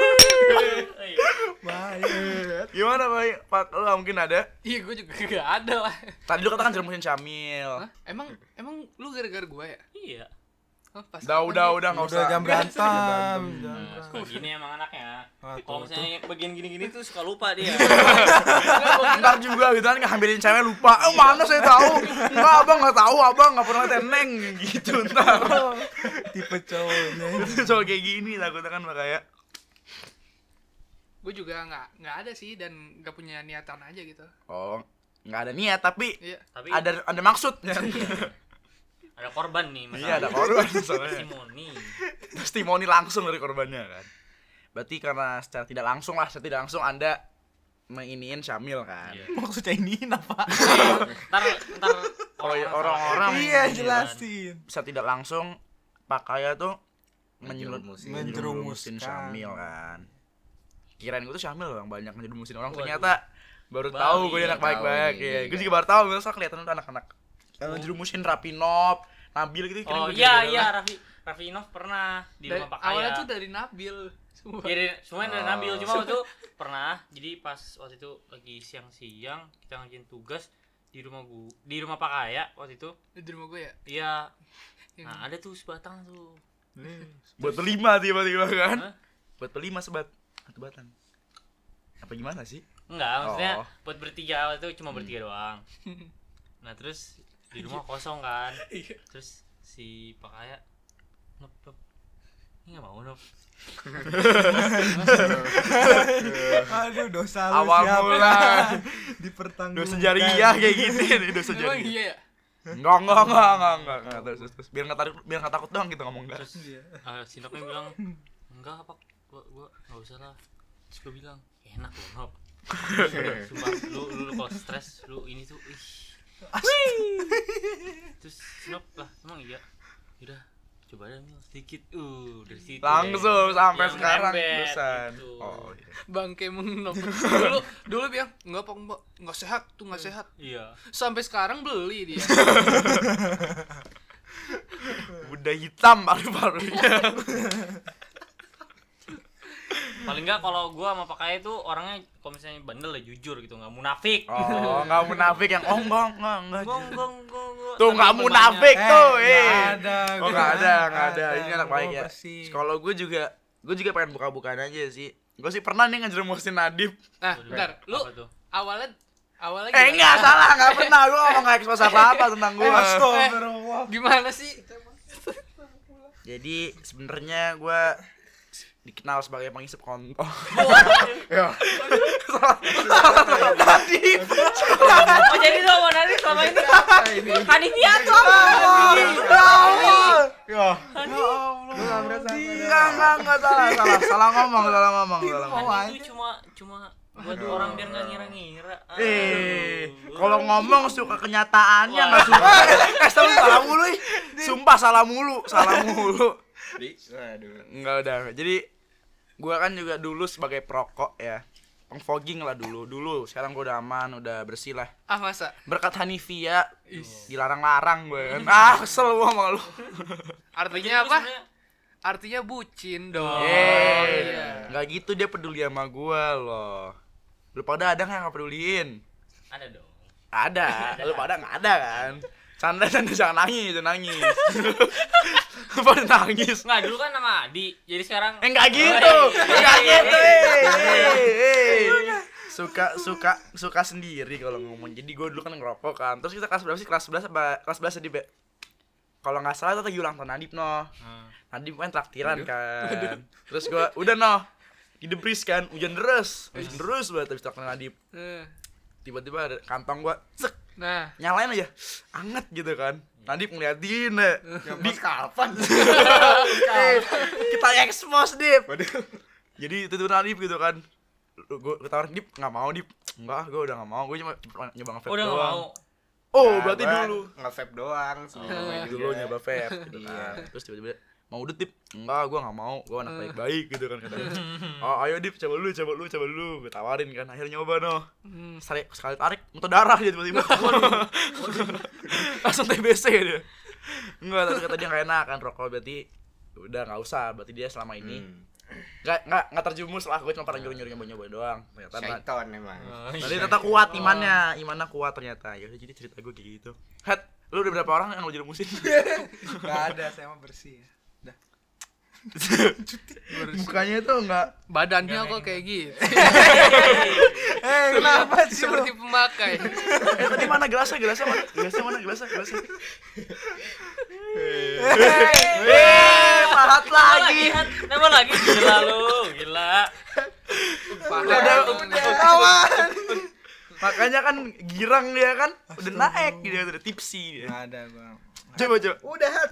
Bahaya. Gimana, Pak? Pak, lu mungkin ada. Iya, gue juga gak ada lah. Tadi lu katakan jerumusin Syamil. Hah? Emang emang lu gara-gara gue ya? iya Hah, pas Udah, udah, udah, nggak usah. Udah jam berantem. Nah, Jam suka gini emang anaknya kalau misalnya bagian gini-gini tuh suka lupa dia Ntar juga gitu kan ngambilin cewek lupa. Eh, mana saya tahu? Enggak, Abang nggak tahu, Abang nggak pernah teneng gitu ntar. tipe cowoknya. Cowok kayak gini takutnya kan makanya. gue juga nggak nggak ada sih dan nggak punya niatan aja gitu. Oh, nggak ada niat tapi Iya. tapi ada ada maksud. ada korban nih Iya, ada korban testimoni testimoni langsung dari korbannya kan. Berarti karena secara tidak langsung lah, secara tidak langsung Anda menginiin Syamil kan. Iya. Maksudnya ini apa? ntar ntar Oh, iya, orang-orang Iya, Iya, jelasin. Secara tidak langsung Pak Kaya tuh Menjerumuskan. menjerumusin. Syamil kan. Kirain gue tuh Syamil bang banyak menjerumusin orang Waduh. ternyata baru Baru tahu gue iya, anak baik-baik nih, ya. iya, Gue iya. juga baru tahu masa kelihatan tuh anak-anak eh, jerumusin Rapinop, Nabil gitu oh gua iya iya Raffi Raffi Inov pernah di Dari, rumah Pak awalnya Kaya tuh dari Nabil. Semua. Iya, dari- semuanya dari Oh. Nabil cuma waktu itu pernah jadi pas waktu itu lagi siang-siang kita ngajain tugas di rumah gua di rumah Pak Kaya waktu itu Di rumah gue ya. iya Yang- nah ada tuh sebatang tuh buat berlima tiba-tiba kan. Hah? Buat berlima sebat satu batang. Apa gimana sih? enggak maksudnya Oh. buat bertiga waktu itu cuma bertiga doang nah terus di rumah kosong kan terus si Pak Kaya nop nop ini nggak mau nop Aduh, dosa lu Awal siapa? mula. Dipertanggungjawabkan. Dosa jariah kayak gini nih, dosa Emang jariah. iya ya? Enggak, enggak, enggak, enggak, enggak, enggak, terus, terus, terus. Biar enggak takut, biar enggak takut doang gitu ngomong enggak. terus eh, si Nopnya bilang enggak apa gua gua nggak usah lah terus gua bilang enak loh Nop sumpah lu lu, lu kalau stres lu ini tuh ih terus si Nop lah emang iya udah coba deh Mil, sedikit uh dari situ deh. Langsung sampai Yang sekarang terusan. gitu. Oh, iya. Bangke mengenop. dulu dulu bilang nggak apa mbak nggak sehat tuh nggak sehat. iya Sampai sekarang beli dia. Udah hitam paru-parunya. paling enggak kalau gua sama Pak Kaya itu orangnya kalau misalnya bandel ya jujur gitu nggak munafik Oh, enggak munafik yang oh enggak, enggak, enggak. Enggak, enggak, enggak. Tuh bebannya- munafik Eh, tuh, nggak eh. ada, Oh, gua enggak ada, nggak enggak ada. Ini anak Gua baik ya. Kalau gue juga gue juga pengen buka-bukaan aja sih. Gue sih pernah nih ngejerumusin Nadif. Nah, Waduh, bentar, lu apa awalnya awalnya Eh enggak, salah, enggak pernah. Gue ngomong enggak expose apa-apa tentang gue. Astagfirullah. Gimana sih? Jadi sebenarnya gue dikenal sebagai penghisap kontol. Oh jadi lo mau nari selama ini Hanifia tuh apa? Ya. Enggak, enggak, enggak salah, salah, salah ngomong, salah ngomong, salah ngomong. Hani itu cuma cuma buat orang biar nggak ngira-ngira. Eh, kalau ngomong suka kenyataannya nggak suka. Eh, salah salah mulu, sumpah salah mulu, salah mulu. Enggak udah. Jadi gua kan juga dulu sebagai perokok ya. Pengfogging lah dulu. Dulu sekarang gua udah aman, udah bersih lah. Ah masa? Berkat Hanifia dilarang-larang gue kan. Ah, kesel gua sama lu. Artinya apa? Artinya bucin dong. Eh, iya. nggak gitu dia peduli sama gua loh. Lu pada ada nggak yang peduliin? Ada dong. Ada, lu pada nggak ada kan? Canda canda jangan nangis, jangan nangis. Pada nangis. Nggak dulu kan nama Adi. Jadi sekarang Eh nggak gitu, nggak gitu, suka suka suka sendiri kalau ngomong. Jadi gue dulu kan ngerokok kan. Terus kita kelas berapa sih? Kelas 11 apa? Kelas 11 tadi be kalau nggak salah itu lagi ulang tahun Nadip no. Hmm. Nadip kan traktiran kan. Terus gue udah no. Di debris kan. Hujan deras. Hujan deras banget habis traktiran Nadip Eh, tiba-tiba ada kantong gua cek Nah, nyalain aja. Anget gitu kan. Nadip ngeliatin ya Di kapan? Eh, kita expose Dip. Jadi itu tuh Nadip gitu kan. Gue ketawarin Dip nggak mau Dip. Enggak gue udah nggak mau. Gue cuma nyoba Udah nggak doang. mau. oh Nah, berarti dulu. nge-vape doang sebelumnya juga. dulu nyoba vape gitu Iya. kan. Terus tiba-tiba mau udah Dip? Enggak gue nggak mau. Gue anak baik-baik gitu kan katanya. Oh ayo Dip coba dulu coba dulu coba dulu gue tawarin kan akhirnya nyoba no. Hmm, sekali, sekali tarik muntah darah dia tiba-tiba. Langsung TBC dia. Enggak tapi kata dia nggak enak kan rokok. Berarti udah nggak usah. Berarti dia selama ini Hmm. nggak nggak nggak terjumus lah. Gue cuma pernah nyuruh nyuruh nyoba nyoba doang ternyata Syaiton emang. Oh, tadi iya. ternyata kuat imannya. Imannya kuat ternyata. Ya udah jadi cerita gue kayak gitu. Hat lu udah berapa orang yang lo jerumusin Gak ada, saya mah bersih. Mukanya itu nggak badannya kok kayak gitu. Eh, kenapa sih? Seperti pemakai. eh tadi mana gelasnya gelasnya mana gelasnya mana gelasnya gelasnya eh pahat lagi Nambah lagi gila lu, gila. Padahal Kawan. makanya kan girang dia kan udah naik dia udah tipsi dia ada, Bang. coba coba Udah, Hat.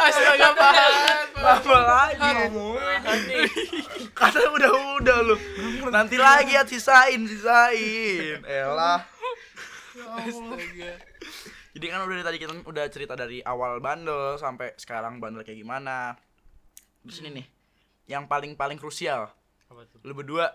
astaga Pak. apa lagi kata udah udah lu. Nanti lagi ya sisain sisain. Elah. Astaga. jadi kan udah dari tadi kita udah cerita dari awal bandel sampai sekarang bandel kayak gimana. Terus ini nih yang paling paling krusial. Apa tuh? lu berdua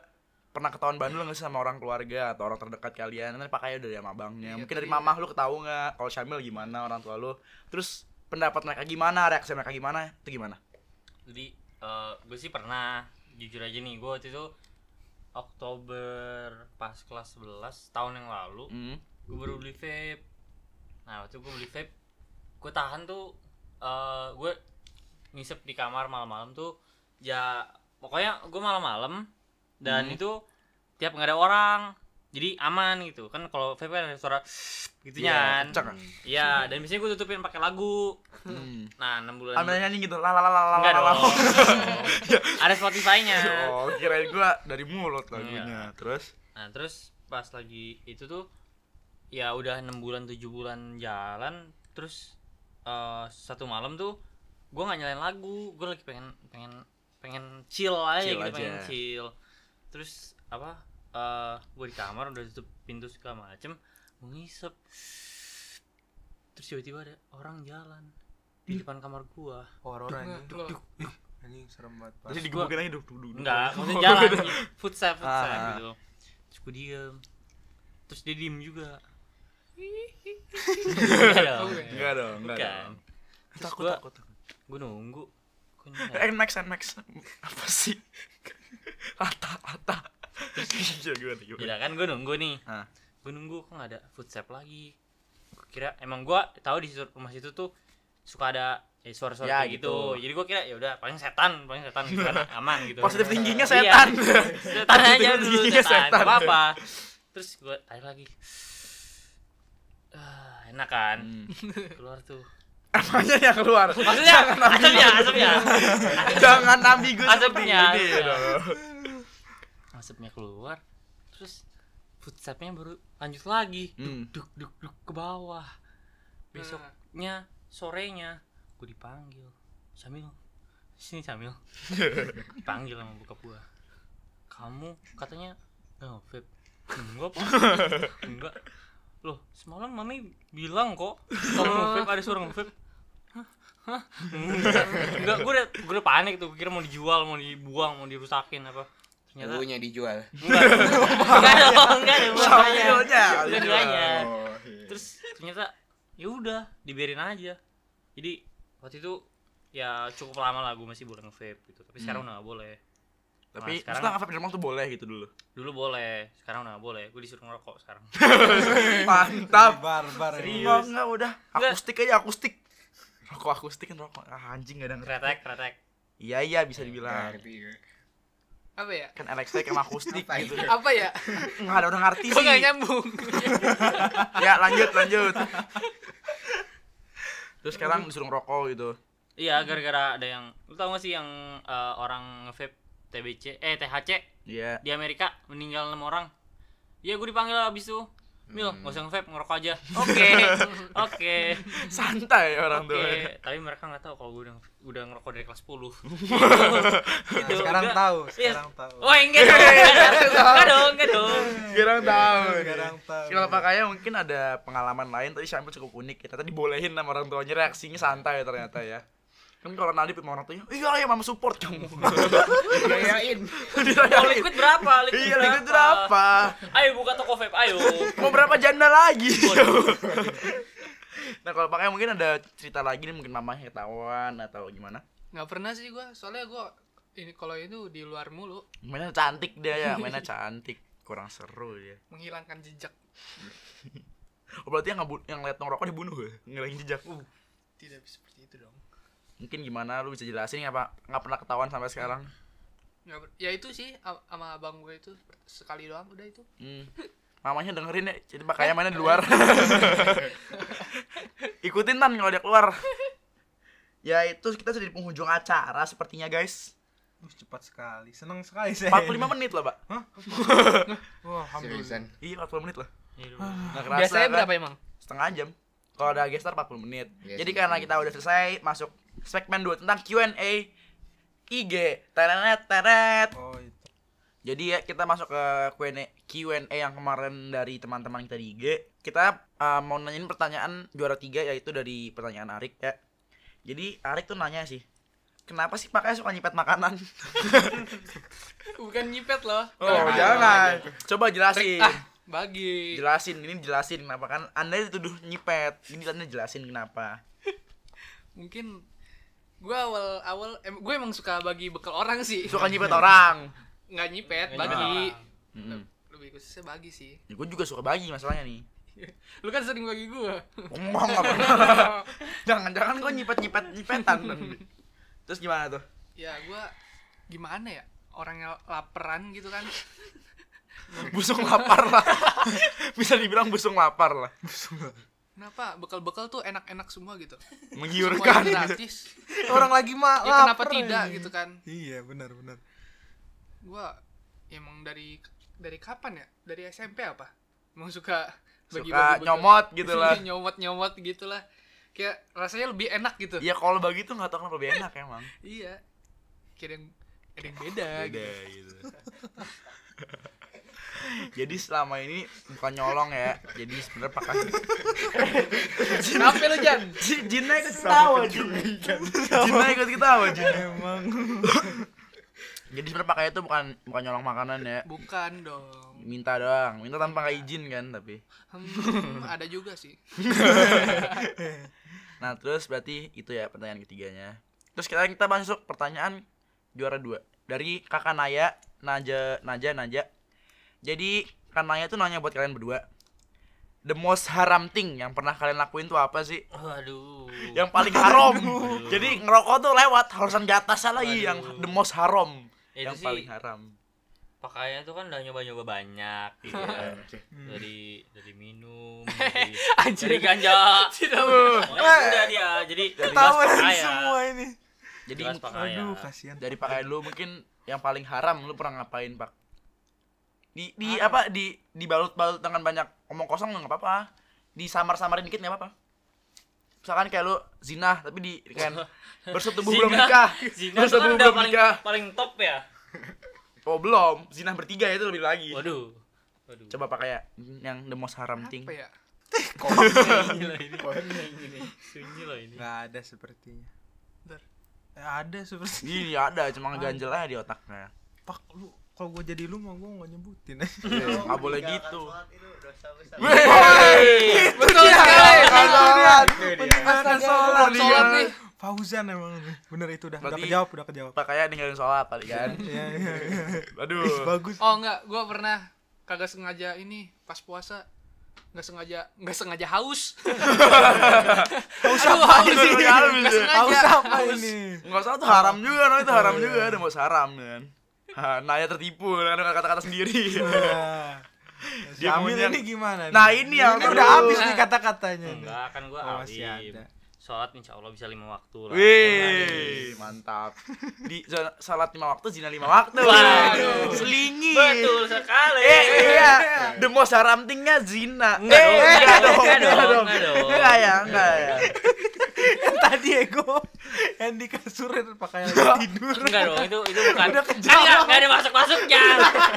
pernah ketahuan bandel nggak sih sama orang keluarga atau orang terdekat kalian? Nanti pakainya dari sama abangnya. Mungkin dari mamah lu ketahu nggak? Kalau Syamil gimana orang tua lu? Terus pendapat mereka gimana? Reaksi mereka gimana? Itu gimana? Jadi eh gue sih pernah jujur aja nih, gue waktu itu Oktober pas kelas 11 tahun yang lalu hmm. gue baru beli vape nah waktu gue beli vape gue tahan tuh eh gue ngisep di kamar malam-malam tuh ya pokoknya gue malam-malam dan Hmm. itu tiap nggak ada orang jadi aman gitu kan kalau vape ada suara gitunya Iya, kan iya dan biasanya gue tutupin pakai lagu Hmm. nah enam bulan Ambil nyanyi gitu, la la la la la enggak la, la. dong ada Spotify-nya Oh, kirain gua dari mulut lagunya. Iya. Terus Nah terus pas lagi itu tuh ya udah enam bulan tujuh bulan jalan terus eh, satu malam tuh gue nggak nyalain lagu gue lagi pengen pengen pengen chill aja Chill gitu aja. pengen chill terus apa eh gue di kamar udah tutup pintu segala macem gue ngisep terus tiba-tiba ada orang jalan di depan kamar gua Horor anjing. loh. Anjing serem banget, tadi digebukin aja duk duk duk. enggak maksudnya jalan footstep footstep Ah. gitu terus gue diem terus dia diem juga Enggak dong. Enggak dong, enggak dong. Terus Takut gua, takut. gue nunggu. Nmax Nmax apa sih? Lata lata. Iya gimana gimana? Ya kan gue nunggu nih. Ah. Gue nunggu kok nggak ada footstep lagi. Gua kira emang gue tahu di rumah situ tuh suka ada eh, suara-suara Ya, kayak gitu. gitu. Jadi gue kira ya udah paling setan, paling setan gitu kan aman gitu. Positif tingginya Iya. setan. setan aja dulu setan. setan. Gak apa-apa. Terus gue tarik lagi. Ah, enak kan? Hmm. Keluar tuh. Apanya yang keluar? Maksudnya asapnya, asapnya. Jangan ambigu seperti Asapnya, ini asapnya. Asapnya keluar terus footstepnya baru lanjut lagi. Hmm. duk duk duk ke bawah. Besoknya sorenya gue dipanggil. Samil. Sini Samil. Dipanggil sama bokap gue kamu katanya nggak vape enggak enggak. Loh semalam mami bilang kok kamu vape ada suara vape Hah? Enggak gue udah gue udah panik tuh. Gua kira mau dijual mau dibuang mau dirusakin apa ternyata Lagunya dijual. enggak enggak dong enggak dong makanya Sambilnya. Bukan duanya. Oh, iya. terus ternyata ya udah dibiarin aja jadi waktu itu ya cukup lama lah gue masih boleh nge-vape gitu tapi sekarang udah gak boleh Tapi Nah, sekarang- sekarang apa di rumah tuh boleh gitu dulu. dulu boleh sekarang udah gak boleh gue disuruh ngerokok sekarang Mantap. Barbar Serius. Enggak, enggak udah. Enggak. Akustik aja akustik. Rokok akustik kan rokok. Ah, anjing gak ada ngerti. kretek kretek Iya iya bisa dibilang. Ngerti gue. Apa ya? Kan elektrik sama akustik Apa gitu. Itu? apa ya? Nggak ada orang ngerti gue nggak sih. nyambung? Ya lanjut lanjut. Terus sekarang disuruh ngerokok gitu. Iya, gara-gara ada yang lu tau gak sih yang eh, orang nge-vape TBC eh THC iya. Di Amerika meninggal enam orang. Iya, gue dipanggil abis itu. Mil, Hmm. nggak usah nge-vape, ngerokok aja. Oke. Oke. santai orang Oke, tua tapi mereka nggak tahu kalau gue udah udah ngerokok dari kelas 10. Nah, sekarang enggak. tahu, Iya. sekarang tahu. Oh, enggak dong. Enggak dong, enggak dong. sekarang tahu Sekarang tahu. kalau pakainya mungkin ada pengalaman lain tapi Syamil cukup unik ya ternyata dibolehin sama orang tuanya reaksinya santai ternyata ya kan kalau Nadib sama orang tuanya iya ya mama support. Kamu Yayain. Kalau liquid berapa? Liquid iya liquid berapa? Ayo buka toko vape, ayo. mau berapa janda lagi? Nah kalau pakai mungkin ada cerita lagi nih mungkin mamanya ketahuan atau gimana? Nggak pernah sih gue soalnya gue ini kalau itu di luar mulu. Mainnya cantik dia ya mainnya cantik. Kurang seru ya menghilangkan jejak. Oh, berarti yang yang lihat ngerokok dibunuh ya? Ngilangin jejak. Uh tidak dong mungkin gimana? Lu bisa jelasin nggak pak? Nggak pernah ketahuan sampai sekarang. Ya itu sih sama abang gue itu sekali doang udah itu. Hmm. mamanya dengerin ya jadi makanya mainnya di luar. Ikutin tan kalau dia keluar. Ya itu kita sudah di penghujung acara sepertinya guys. Uh, cepat sekali. Senang sekali saya. 45 menit lah pak. Wah, alhamdulillah. Seriusan. iya 40 menit lah Iya, Nggak kerasa, biasanya kan? berapa emang? Setengah jam. Kalau ada gestar 40 menit. Iya jadi karena kita udah selesai masuk segmen 2 tentang Q&A IG teret teret Oh, itu. Jadi ya kita masuk ke Q&A, Q&A yang kemarin dari teman-teman kita di IG. Kita uh, mau nanyain pertanyaan juara tiga yaitu dari pertanyaan Arik ya. Jadi Arik tuh nanya sih, kenapa sih pakai suka nyipet makanan? bukan nyipet loh Oh jangan, coba jelasin. ah bagi Jelasin, ini jelasin kenapa kan Anda dituduh nyipet. Ini Anda jelasin kenapa. mungkin gue awal awal em, gue emang suka bagi bekal orang sih Suka nyipet orang. nggak nyipet Nggak bagi Mm-mm. lebih khususnya bagi sih Ya, gue juga suka bagi masalahnya nih. lu kan sering bagi gue Ngomong apa? Oh, Jangan-jangan gue nyipet-nyipet nyipetan. Terus gimana tuh? ya gue gimana ya orang yang laparan gitu kan busung lapar lah bisa dibilang busung lapar lah kenapa? Bekal-bekal tuh enak-enak semua gitu. Menggiurkan. Gitu. gratis. Orang lagi mah ya kenapa tidak gitu kan? Iya, benar benar. gua emang dari dari kapan ya? Dari SMP apa? Emang suka suka nyomot gitu lah nyomot nyomot gitulah. Kayak rasanya lebih enak gitu. Iya kalau bagi tuh nggak tahu kenapa lebih enak emang. Iya. Kira yang ada yang beda, beda gitu. gitu jadi selama ini bukan nyolong ya. Jadi sebenarnya pakai kenapa lu Jan? Ji- Jinnya ikut ketawa Jin Jinnya ikut ketawa Jin. Emang. jadi sebenarnya pakai itu bukan bukan nyolong makanan ya. Bukan dong. Minta doang. Minta tanpa izin kan tapi. Hmm, ada juga sih. Nah terus berarti itu ya pertanyaan ketiganya. Terus kita kita masuk pertanyaan juara dua. Dari kakak Naya, Naja, Naja, Naja Jadi kakak Naya tuh nanya buat kalian berdua The most haram thing yang pernah kalian lakuin tuh apa sih? Waduh. Yang paling haram Jadi ngerokok tuh lewat, harusan di atasnya lagi yang the most haram Itu Yang sih- paling haram Pakainya tuh kan udah nyoba-nyoba banyak gitu kan. Dari dari minum, dari, dari ganja. tidak udah dia. Jadi pakaian. semua ini. Jadi pakaian. Aduh, kasihan. dari pakaian lu mungkin yang paling haram lu pernah ngapain pak di di apa di dibalut-balut dengan banyak omong kosong nggak apa-apa disamar-samarin dikit nggak apa-apa misalkan kayak lu zina tapi di kan bersetubuh belum nikah Zina kan bersetubuh udah belum paling nikah paling top ya. oh belum zina bertiga itu lebih lagi Waduh. Waduh. coba pakai yang the most haram thing apa ya Sunyi lah ini. Sunyi lah ini. Nggak ada sepertinya. Bentar. Eh, ada seperti. iya ada cuma ganjel aja di otaknya Pak, lu kalau gue jadi lu mah gue nggak nyebutin. Iya, nggak boleh gitu. betul sekali. Meninggalkan sholat. sholat nih. Fauzan emang. Bener itu udah udah kejawab, udah kejawab. pakainya ninggalin sholat tadi kan? Iya, iya, iya. aduh. Bagus. oh enggak gua pernah kagak sengaja ini pas puasa nggak sengaja nggak sengaja haus. Haus apa? haus. Ini? Nggak sengaja. Haus apa ini? nggak usah tuh haram juga no itu haram juga. Ada mau haram kan Naya tertipu dengan kata-kata sendiri. Si Dia ini gimana? Nah, ini yang udah habis nih kata-katanya. enggak kan gua Oh, masih alim ada. Sholat insya Allah bisa lima waktu lah Wih, mantap. Di salat lima waktu, zina lima waktu. Waduh. Selingi. betul sekali Eh, iya. The most haram thingnya zina. Enggak eh, dong, enggak enggak dong, enggak enggak dong. dong, enggak dong. Enggak ya, enggak ya. Yang tadi ego yang di kasur pakai tidur. enggak dong itu itu bukan Udah kan kejauhan. enggak enggak ada masuk masuknya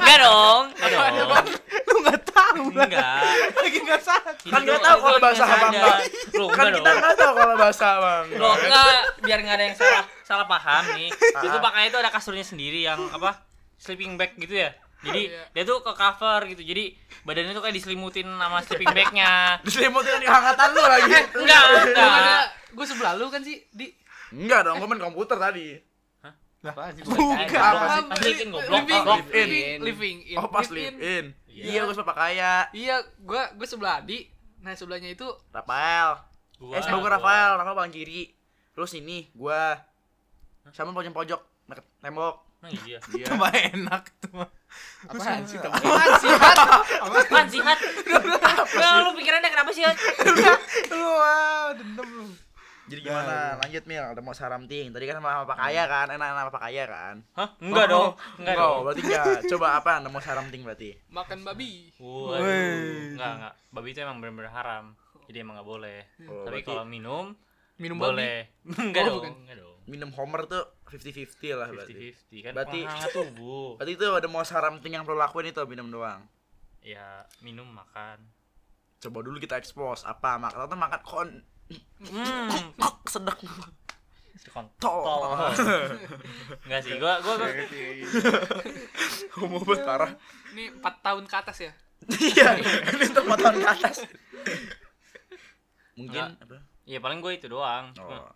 enggak dong enggak dong Lu nggak tahu lah. enggak Lagi nggak sadar. Kan nggak tahu kalau bahasa enggak. Loh, Kan enggak kita enggak tahu kalau bahasa Bang. Loh, enggak, biar enggak ada yang salah salah paham nih. Itu makanya itu ada kasurnya sendiri yang apa? Sleeping bag gitu ya. Jadi Iya. dia tuh ke cover gitu. Jadi badannya tuh kayak diselimutin sama sleeping bagnya. Diselimutin di hangatan lu lagi. Enggak, enggak. gue sebelah lu kan sih di Enggak dong, gua main komputer tadi. Sih? Bukan. In goblok. living, in. living, living in. Oh, pas Live live in. Iya. Gua suka kaya. Iya, gua gua sebelah Adi. Nah, sebelahnya itu Rafael. Gua- Eh, gua Rafael, Rafael paling kiri. Terus ini gua sama pojok pojok deket tembok. Emang iya. Iya. Tambah enak tuh. Apaan sih? apaan sih? Apaan sih, Hat? Nah, lu pikirannya kenapa sih? Lu wah, dendam lu. Jadi gimana? Lanjut Mil, ada mau saramting. Tadi kan sama Pak Kaya kan, enak sama Pak Kaya kan. Hah? Enggak dong. Enggak Oh, dong. berarti enggak. Coba apa ada mau saramting berarti? Makan babi. Waduh. Enggak, enggak. Babi itu emang benar-benar haram. Jadi emang enggak boleh. Oh, Tapi berarti kalau minum Minum boleh. Enggak Oh, dong, enggak dong. minum Homer tuh 50-50 lah berarti. 50-50 kan Berarti- tubuh. Berarti itu ada mau saramting yang perlu lakuin itu minum doang. Ya, minum makan. Coba dulu kita expose apa makan atau makan kon Hmm, kok sedek kontol. tol. Enggak sih, gua gua, gua Homo banget parah. Ini 4 tahun ke atas ya. Iya, ini untuk motor ke atas. Mungkin Enggak. apa? ya paling gua itu doang. Cuma- Oh.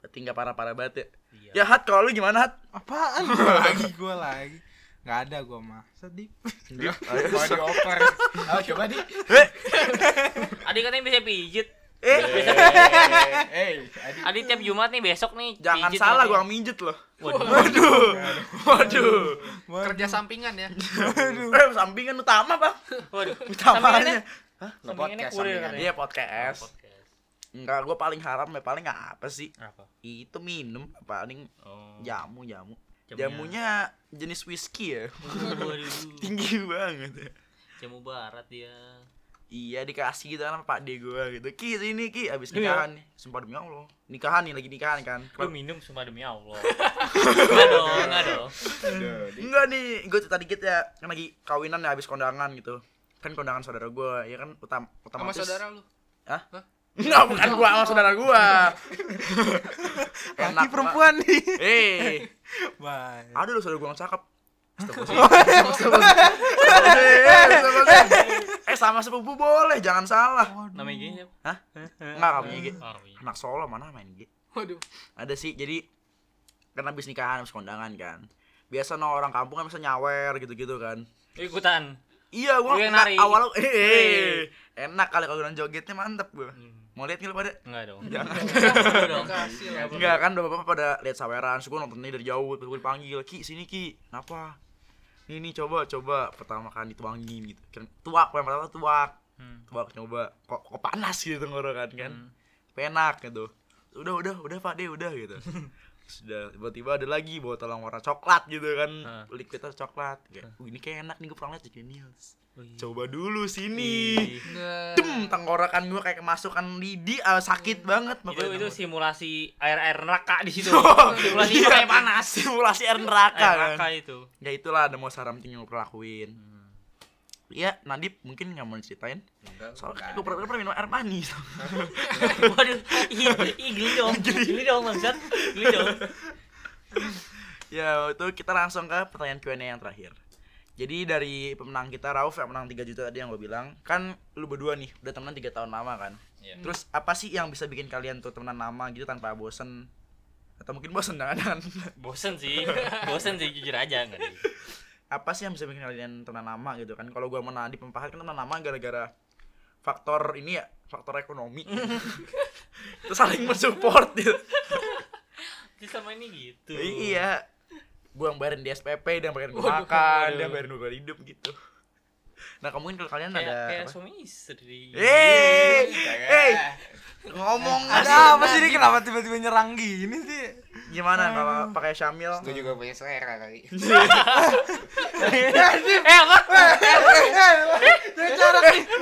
Berarti enggak parah-parah banget ya. Iya. Ya Hat, kalau lu gimana Hat? Apaan gua lagi gua lagi. Nggak ada gua mah. Sedih. Mau dioper. Ayo coba di. Adik katanya bisa pijit. Eh, Eh, Adi. Adik tiap Jumat nih besok nih. jangan pijit salah gua mijet loh. Waduh. Waduh. Waduh. Kerja sampingan ya. Eh, sampingan utama, Bang. Waduh. Utamanya. Lo Sampingannya podcast sampingan. katanya. Iya, podcast. Enggak, gua paling haram ya paling apa sih? Apa? Itu minum paling Oh. jamu jamu. Jamunya. Jamunya jenis whisky ya. Waduh. Tinggi banget. ya. Jamu barat dia. Iya dikasih gitu kan sama Pak D gua gitu. Ki sini Ki abis Iya. nikahan nih. Sumpah demi Allah. Nikahan nih lagi nikahan kan. Lu minum cuma demi Allah. Enggak dong, enggak dong. Enggak nih, gue cerita dikit ya. Kan lagi kawinan ya habis kondangan gitu. Kan kondangan saudara gua, ya kan utam Sama otomatis. saudara lu. Hah? Enggak, bukan gua sama saudara gua. Laki perempuan nih. Eh, Baik. ada lu saudara gua yang cakep. Eh sama sepupu boleh, jangan salah. Namanya gini siapa? Hah? Enggak kamu gitu. Oh, iya. Anak Solo mana main gitu. Waduh. Ada sih, jadi kan habis nikahan, habis kondangan kan. Biasa no orang kampung kan bisa nyawer gitu-gitu kan. Ikutan. Iya, gua awal eh, eh, enak kali kalau jogetnya mantep gua. Mau lihat nggak pada? Enggak dong. Jangan. Enggak kan udah bapak pada lihat saweran, so, gua nontonnya dari jauh, terus dipanggil, "Ki, sini Ki." Kenapa? Nih nih coba coba pertama kali dituangin gitu. Kira- Tuak, yang pertama tuak. Hmm. Tuak nyoba. Kok kok panas gitu tenggorokan kan. Hmm. Tapi enak gitu. Udah udah udah Pak deh udah gitu. Sudah tiba-tiba ada lagi botol yang warna coklat gitu kan. Hah. Liquidnya coklat. Kayak, "Wih, ini kayak enak nih gue pernah lihat di News. Wih. Coba dulu sini. Dem, tenggorokan gua kayak kemasukan lidi, ah, sakit banget. Itu pokoknya. itu simulasi air-air neraka di situ. Oh, simulasi iya. makanya panas. simulasi air neraka Air kan. neraka itu. Ya itulah ada mau saran yang gue lakuin. Hmm. Iya, Nadip mungkin nggak mau diceritain. Enggak, Soalnya enggak gue pernah, pernah minum air manis. Waduh, ih, geli dong. Geli dong. Geli dong. ya, itu kita langsung ke pertanyaan Q&A yang terakhir. Jadi dari pemenang kita Rauf yang menang 3 juta tadi yang gue bilang, kan lu berdua nih udah temenan 3 tahun lama kan. Iya. Terus apa sih yang bisa bikin kalian tuh temenan lama gitu tanpa bosen? Atau mungkin bosen jangan-jangan. Bosen sih. Bosen sih jujur aja enggak deh. apa sih yang bisa bikin kalian temenan lama gitu kan? Kalau gua mau Nadip Pahat kan temenan lama gara-gara faktor ini ya, faktor ekonomi. itu saling mensupport gitu. Sama ini gitu. iya. Gue yang bayarin di SPP dia yang bayarin gue makan dia yang bayarin gue hidup gitu nah kamu mungkin kalau kalian kayak ada kayak apa? suami istri Eh, eh, ngomong Ada apa sih ini kenapa tiba-tiba nyerang gini sih? gimana kalau pakai Syamil? Gue juga punya selera kali. eh apa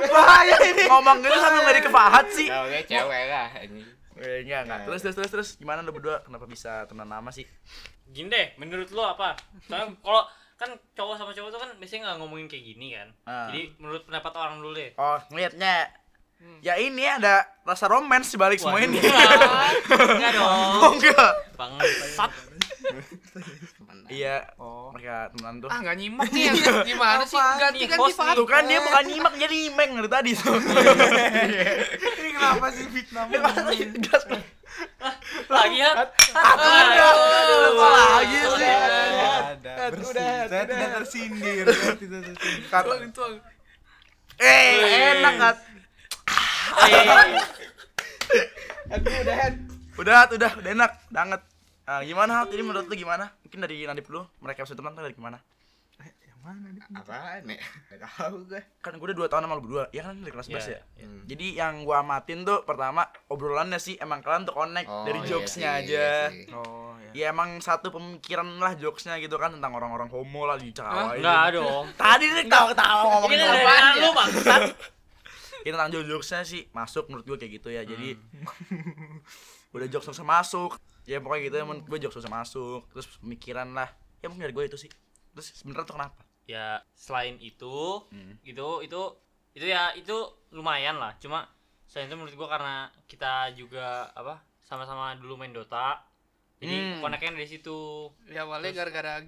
Bahaya ini. Ngomong gitu sambil nggak dikepahat sih. Kalau cewek lah. ini. Eh, enggak, enggak. Terus, terus, terus, terus, gimana lu berdua? Kenapa bisa teman nama sih? gini deh menurut lo apa soalnya kalau kan cowok sama cowok tuh kan biasanya nggak ngomongin kayak gini kan Ah. jadi menurut pendapat orang dulu deh Oh, ngeliatnya. Ya ini ada rasa romans di balik semua ini. enggak Oh, dong enggak. bangsat Iya, Oh. mereka teman tuh. Ah nggak nyimak nih yang gimana sih? Ganti Nih, ganti host nih. fakta. Tuh kan dia bukan nyimak jadi imeng dari tadi tuh. Ini kenapa sih fitnah Gas. lagi ya Apa lagi sih? Ada. Bersih. Saya tidak tersindir. Saya tidak tersindir. Tuang, tuang. Eh, enak kan? Udah, udah, udah enak, banget. Ah, gimana hal ini menurut lu gimana? Mungkin dari Nadip dulu, mereka bisa teman dari gimana? Yang mana nih? Apaan ya? Gak tau gue. Kan gue udah 2 tahun sama lu berdua, ya kan dari kelas 11 Iya, ya? iya. Hmm. Jadi yang gua amatin tuh pertama obrolannya sih emang kalian tuh connect Oh, dari iya jokesnya sih, aja. iya sih. Oh, ya. Ya emang satu pemikiran lah jokesnya gitu kan tentang orang-orang homo lah dicawain. enggak dong Tadi nih ketawa-ketawa ini ngomongin dari apa? lu bangsat Ini tentang jokesnya sih masuk menurut gue kayak gitu ya. Jadi Hmm. udah jokes susah masuk. Ya pokoknya gitu menurut gue jokes susah masuk. Terus pemikiran lah. Ya mungkin dari gue itu sih. Terus sebenarnya tuh kenapa? ya selain itu Hmm. itu itu itu ya itu lumayan lah cuma selain itu menurut gua karena kita juga apa sama-sama dulu main Dota jadi Hmm. koneknya dari situ Ya awalnya gara-gara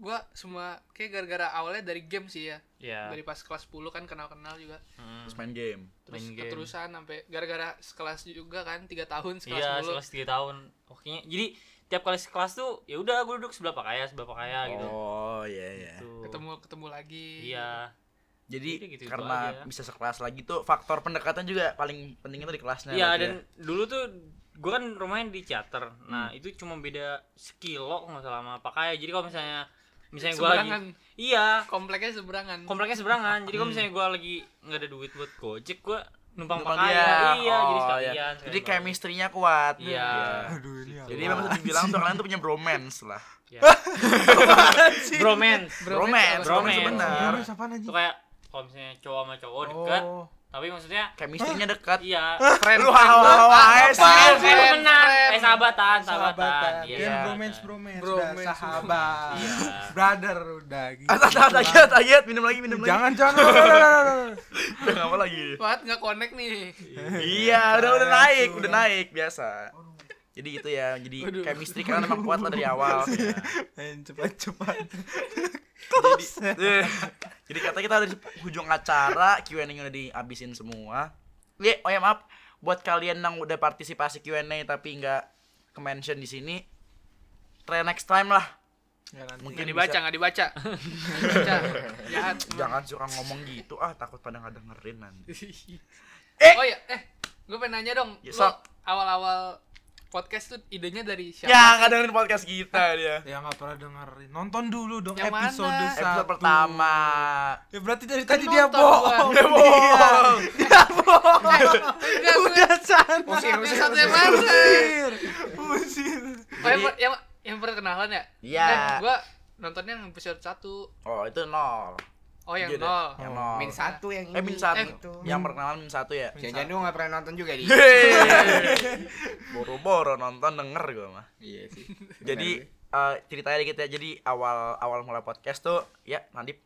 gua semua kayak gara-gara awalnya dari game sih ya. ya Dari pas kelas 10 kan kenal-kenal juga. hmm, Terus main game. Terus Main game. keterusan sampai gara-gara sekelas juga kan 3 tahun sekelas iya 10. sekelas tiga tahun oke jadi tiap kali sekelas tuh ya udah gue duduk sebelah pak kaya sebelah pak kaya gitu Oh iya iya. Gitu. Ketemu ketemu lagi. iya Jadi Jadi gitu-gitu karena aja. bisa sekelas lagi tuh faktor pendekatan juga paling penting itu di kelasnya. iya dan dulu tuh gue kan rumahnya di Ciater nah itu cuma beda sekilo nggak salah sama pak kaya jadi kalau misalnya misalnya gue lagi Seberangan. iya Kompleknya seberangan. kompleknya seberangan jadi kalau misalnya gue lagi nggak ada duit buat gojek gue numpang Numpang pakai dia. iya jadi Oh, sekalian iya. Jadi chemistry-nya kuat. Iya. Aduh, ini? Jadi memang bisa dibilang tuh kalian tuh punya bromance lah. Iya. bromance Bromance, bromance Bromance. benar. Bromance anjing? itu kayak kalau misalnya cowok sama cowok dekat Oh. Tapi maksudnya Chemistry-nya dekat. iya Friend. Lu hawa-hawa Apa? friend, temenan eh sahabatan sahabatan Sahabatan. iya sahabatan. bromance, bromance, sahabat. Iya. Brother udah gitu. Atas agiat agiat minum lagi minum lagi. Jangan jangan. Udah nggak mau lagi. What nggak connect nih. Iya, udah udah naik, udah naik biasa. Jadi gitu ya, jadi Waduh. chemistry kalian emang kuat lah dari awal. Main cepat-cepat. jadi, eh, jadi kata kita ada di ujung acara Q&A udah dihabisin semua. Iya, oh ya maaf buat kalian yang udah partisipasi Q&A tapi nggak ke mention di sini. Try next time lah. Ya, nanti. Mungkin Nggak dibaca, nggak dibaca. Dibaca. Jahat. Jangan suka ngomong gitu ah takut pada nggak dengerin nanti. Oh ya, eh, gue pengen nanya dong. Ya, Lo awal-awal podcast tuh idenya dari siapa? Ya nggak dengerin podcast kita dia. Ya nggak pernah dengerin. Nonton dulu dong Yang episode mana? satu. Episode pertama. Ya berarti dari Kan tadi dia nonton bohong. Dia bohong. Dia bohong. Udah sana. Usir, usir, satu yang mana? Usir. Oh, yang, yang, yang perkenalan ya? Iya. Eh, gua nontonnya yang episode 1. Oh itu nol. Oh, yang Iya, nol. Yang nol. Min satu yang ini. Eh min satu. Itu. Yang perkenalan min satu ya. Jangan-jangan lu gak pernah nonton juga di. Boro-boro nonton denger gue mah. Iya sih. Jadi eh, ceritanya dikit ya. Jadi awal awal mulai podcast tuh ya Nadip.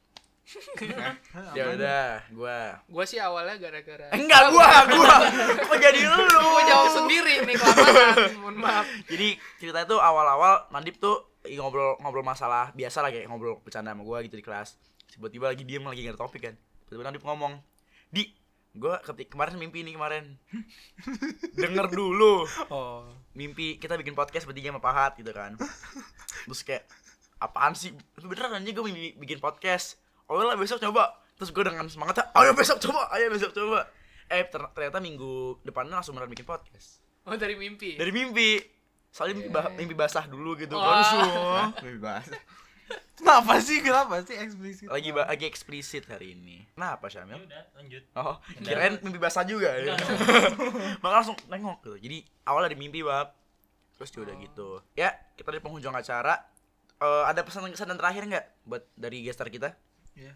ya udah, gua. Gua sih awalnya gara-gara Enggak gua, gua. Kok jadi lu? Gua jawab sendiri nih kelamaan. Mohon maaf. Jadi ceritanya tuh awal-awal Nadip tuh ngobrol ngobrol masalah biasa lah kayak ngobrol bercanda sama gua gitu di kelas. Tiba-tiba lagi diem lagi nggak ada topik kan. Tiba-tiba Nadip ngomong, "Di, gua ketik kemarin mimpi ini kemarin." Denger dulu. Oh. mimpi kita bikin podcast bertiga sama Pahat gitu kan terus kayak apaan sih beneran aja gue mimpi bikin podcast oh lah besok coba terus gue dengan semangat ayo besok coba ayo besok coba eh ter- ternyata minggu depannya langsung beneran bikin podcast Oh, dari mimpi. dari mimpi soalnya mimpi, ba- mimpi basah dulu gitu Wah. kan Bebas. Kenapa sih? Kenapa sih eksplisit? lagi ba- lagi eksplisit hari ini. Kenapa Syamil? Ya udah lanjut. Oh kirain mimpi basah juga. Ya maka langsung nengok gitu. Jadi awal dari mimpi bab. Terus juga udah gitu. Ya kita di penghujung acara. Eh, ada pesan-pesan dan terakhir nggak buat dari gestar kita? Ya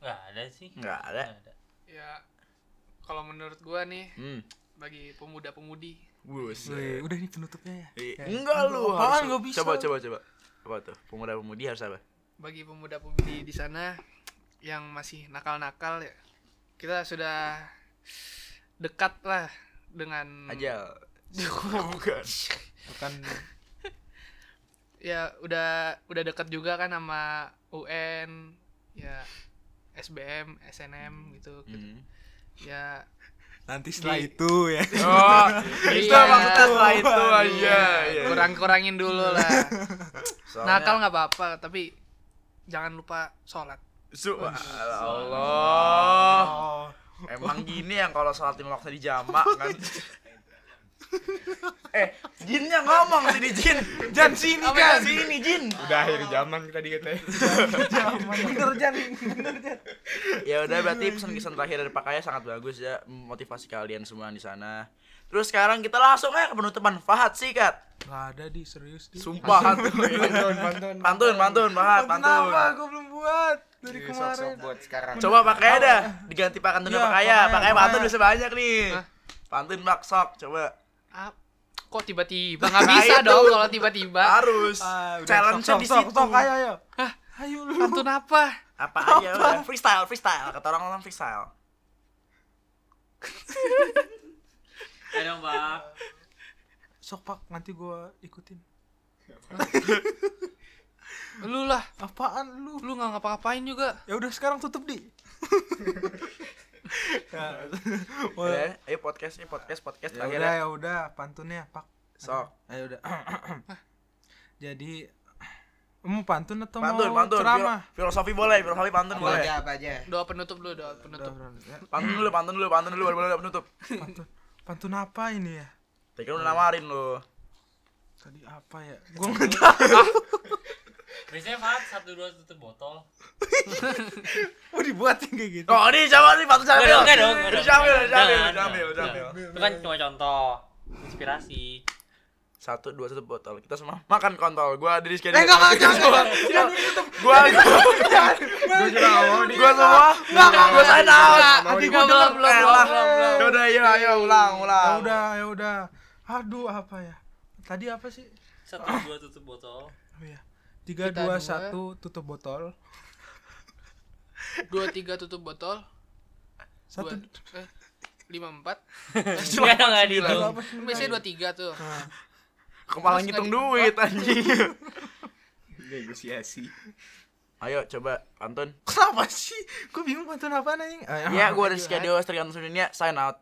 nggak ada sih. Nggak ada. Nggak ada. Ya kalau menurut gua nih hmm. bagi pemuda-pemudi. Bus. Wih, udah nih penutupnya ya. Eh, enggak lu Apaan? harus bisa. coba coba coba apa tuh? Pemuda pemudi harus apa? Bagi pemuda-pemudi di sana yang masih nakal-nakal ya kita sudah dekat lah dengan aja bukan. Bukan. Ya udah udah dekat juga kan sama UN ya SBM SNM gitu. Hmm. ya nanti setelah Di- itu ya. oh itu Iya. maksudnya setelah itu aja iya, iya. kurang-kurangin dulu lah Soalnya- nakal nggak apa-apa tapi jangan lupa sholat Su- Allah Oh. emang gini yang kalau sholat lima waktu di jamak kan eh jinnya ngomong sini jin. Jan sini kan. sini. jin. Udah akhir zaman tadi katanya. Bener Jan, bener Jan. ya udah berarti pesan-pesan terakhir dari Pak Kaya sangat bagus ya memotivasi kalian semua di sana. Terus sekarang kita langsung aja ke penutupan. Fahad sikat. Gak ada di. Serius di. sumpah. Tuh Pantun, pantun. pantun. pantun Fahad Kenapa? pantun. Gue belum buat. Dari Iya, kemarin. Sok-sok buat sekarang. coba Pak Kaya dah. Diganti Pak Kantunnya Iya, Pak Kaya. Pak Kaya, Pak Kaya Pak pantun bisa banyak nih. Pantun Pak Sok. Coba Ah, kok tiba-tiba? Nggak bisa Nah, dong itu. kalau tiba-tiba. Harus. Ah, udah, challenge sok, di sok, situ. sok, sok, ayo ayo. Hah? Ayo lu. pantun apa? Apa aja udah. Freestyle freestyle. Kata orang orang freestyle. Ayo dong pak Sok Pak, nanti gua ikutin. lu lah. Apaan lu? lu nggak ngapa-ngapain juga. Ya udah sekarang tutup di. ya, Udah, ayo podcast nih podcast podcast ya terakhir udah ya ya udah pantunnya Pak. sok Ayo udah. Jadi mau pantun atau pantun mau pantun ceramah? Filo- filosofi boleh filosofi pantun Apa boleh aja, apa aja. doa penutup dulu doa penutup udah, ya. pantun dulu pantun dulu pantun dulu baru boleh penutup Pantun, pantun apa ini ya? Tadi kan udah namarin lo Tadi apa ya? Gua nggak tahu. biasanya Fahad satu dua tutup botol. Mau dibuatin kayak gitu. oh ini coba nih Enggak sambil dong, enggak dong, enggak Jangan, sambil jangan. sambil sambil itu kan cuma contoh inspirasi. Satu dua satu botol. Kita semua makan kontol. Gua ada di sini. Eh, enggak, enggak, jangan, gua gua juga mau nih. gua semua gua sign out. Nanti gua belum, belum, ya udah ayo ayo ulang Ya ulang udah, ya udah. Aduh, apa ya? Tadi apa sih? satu dua tutup botol. Oh iya. Tiga, dua, satu, tutup botol. dua tiga tutup botol. Satu. dua eh, lima empat. Enggak enggak dihitung biasanya dua tiga tuh. Kepala Terus ngitung nggak duit anjing. Negosiasi. ayo coba pantun Kenapa sih? Gue bingung pantun apa nih? ya gua ada Sri Kanto Sudinia sign out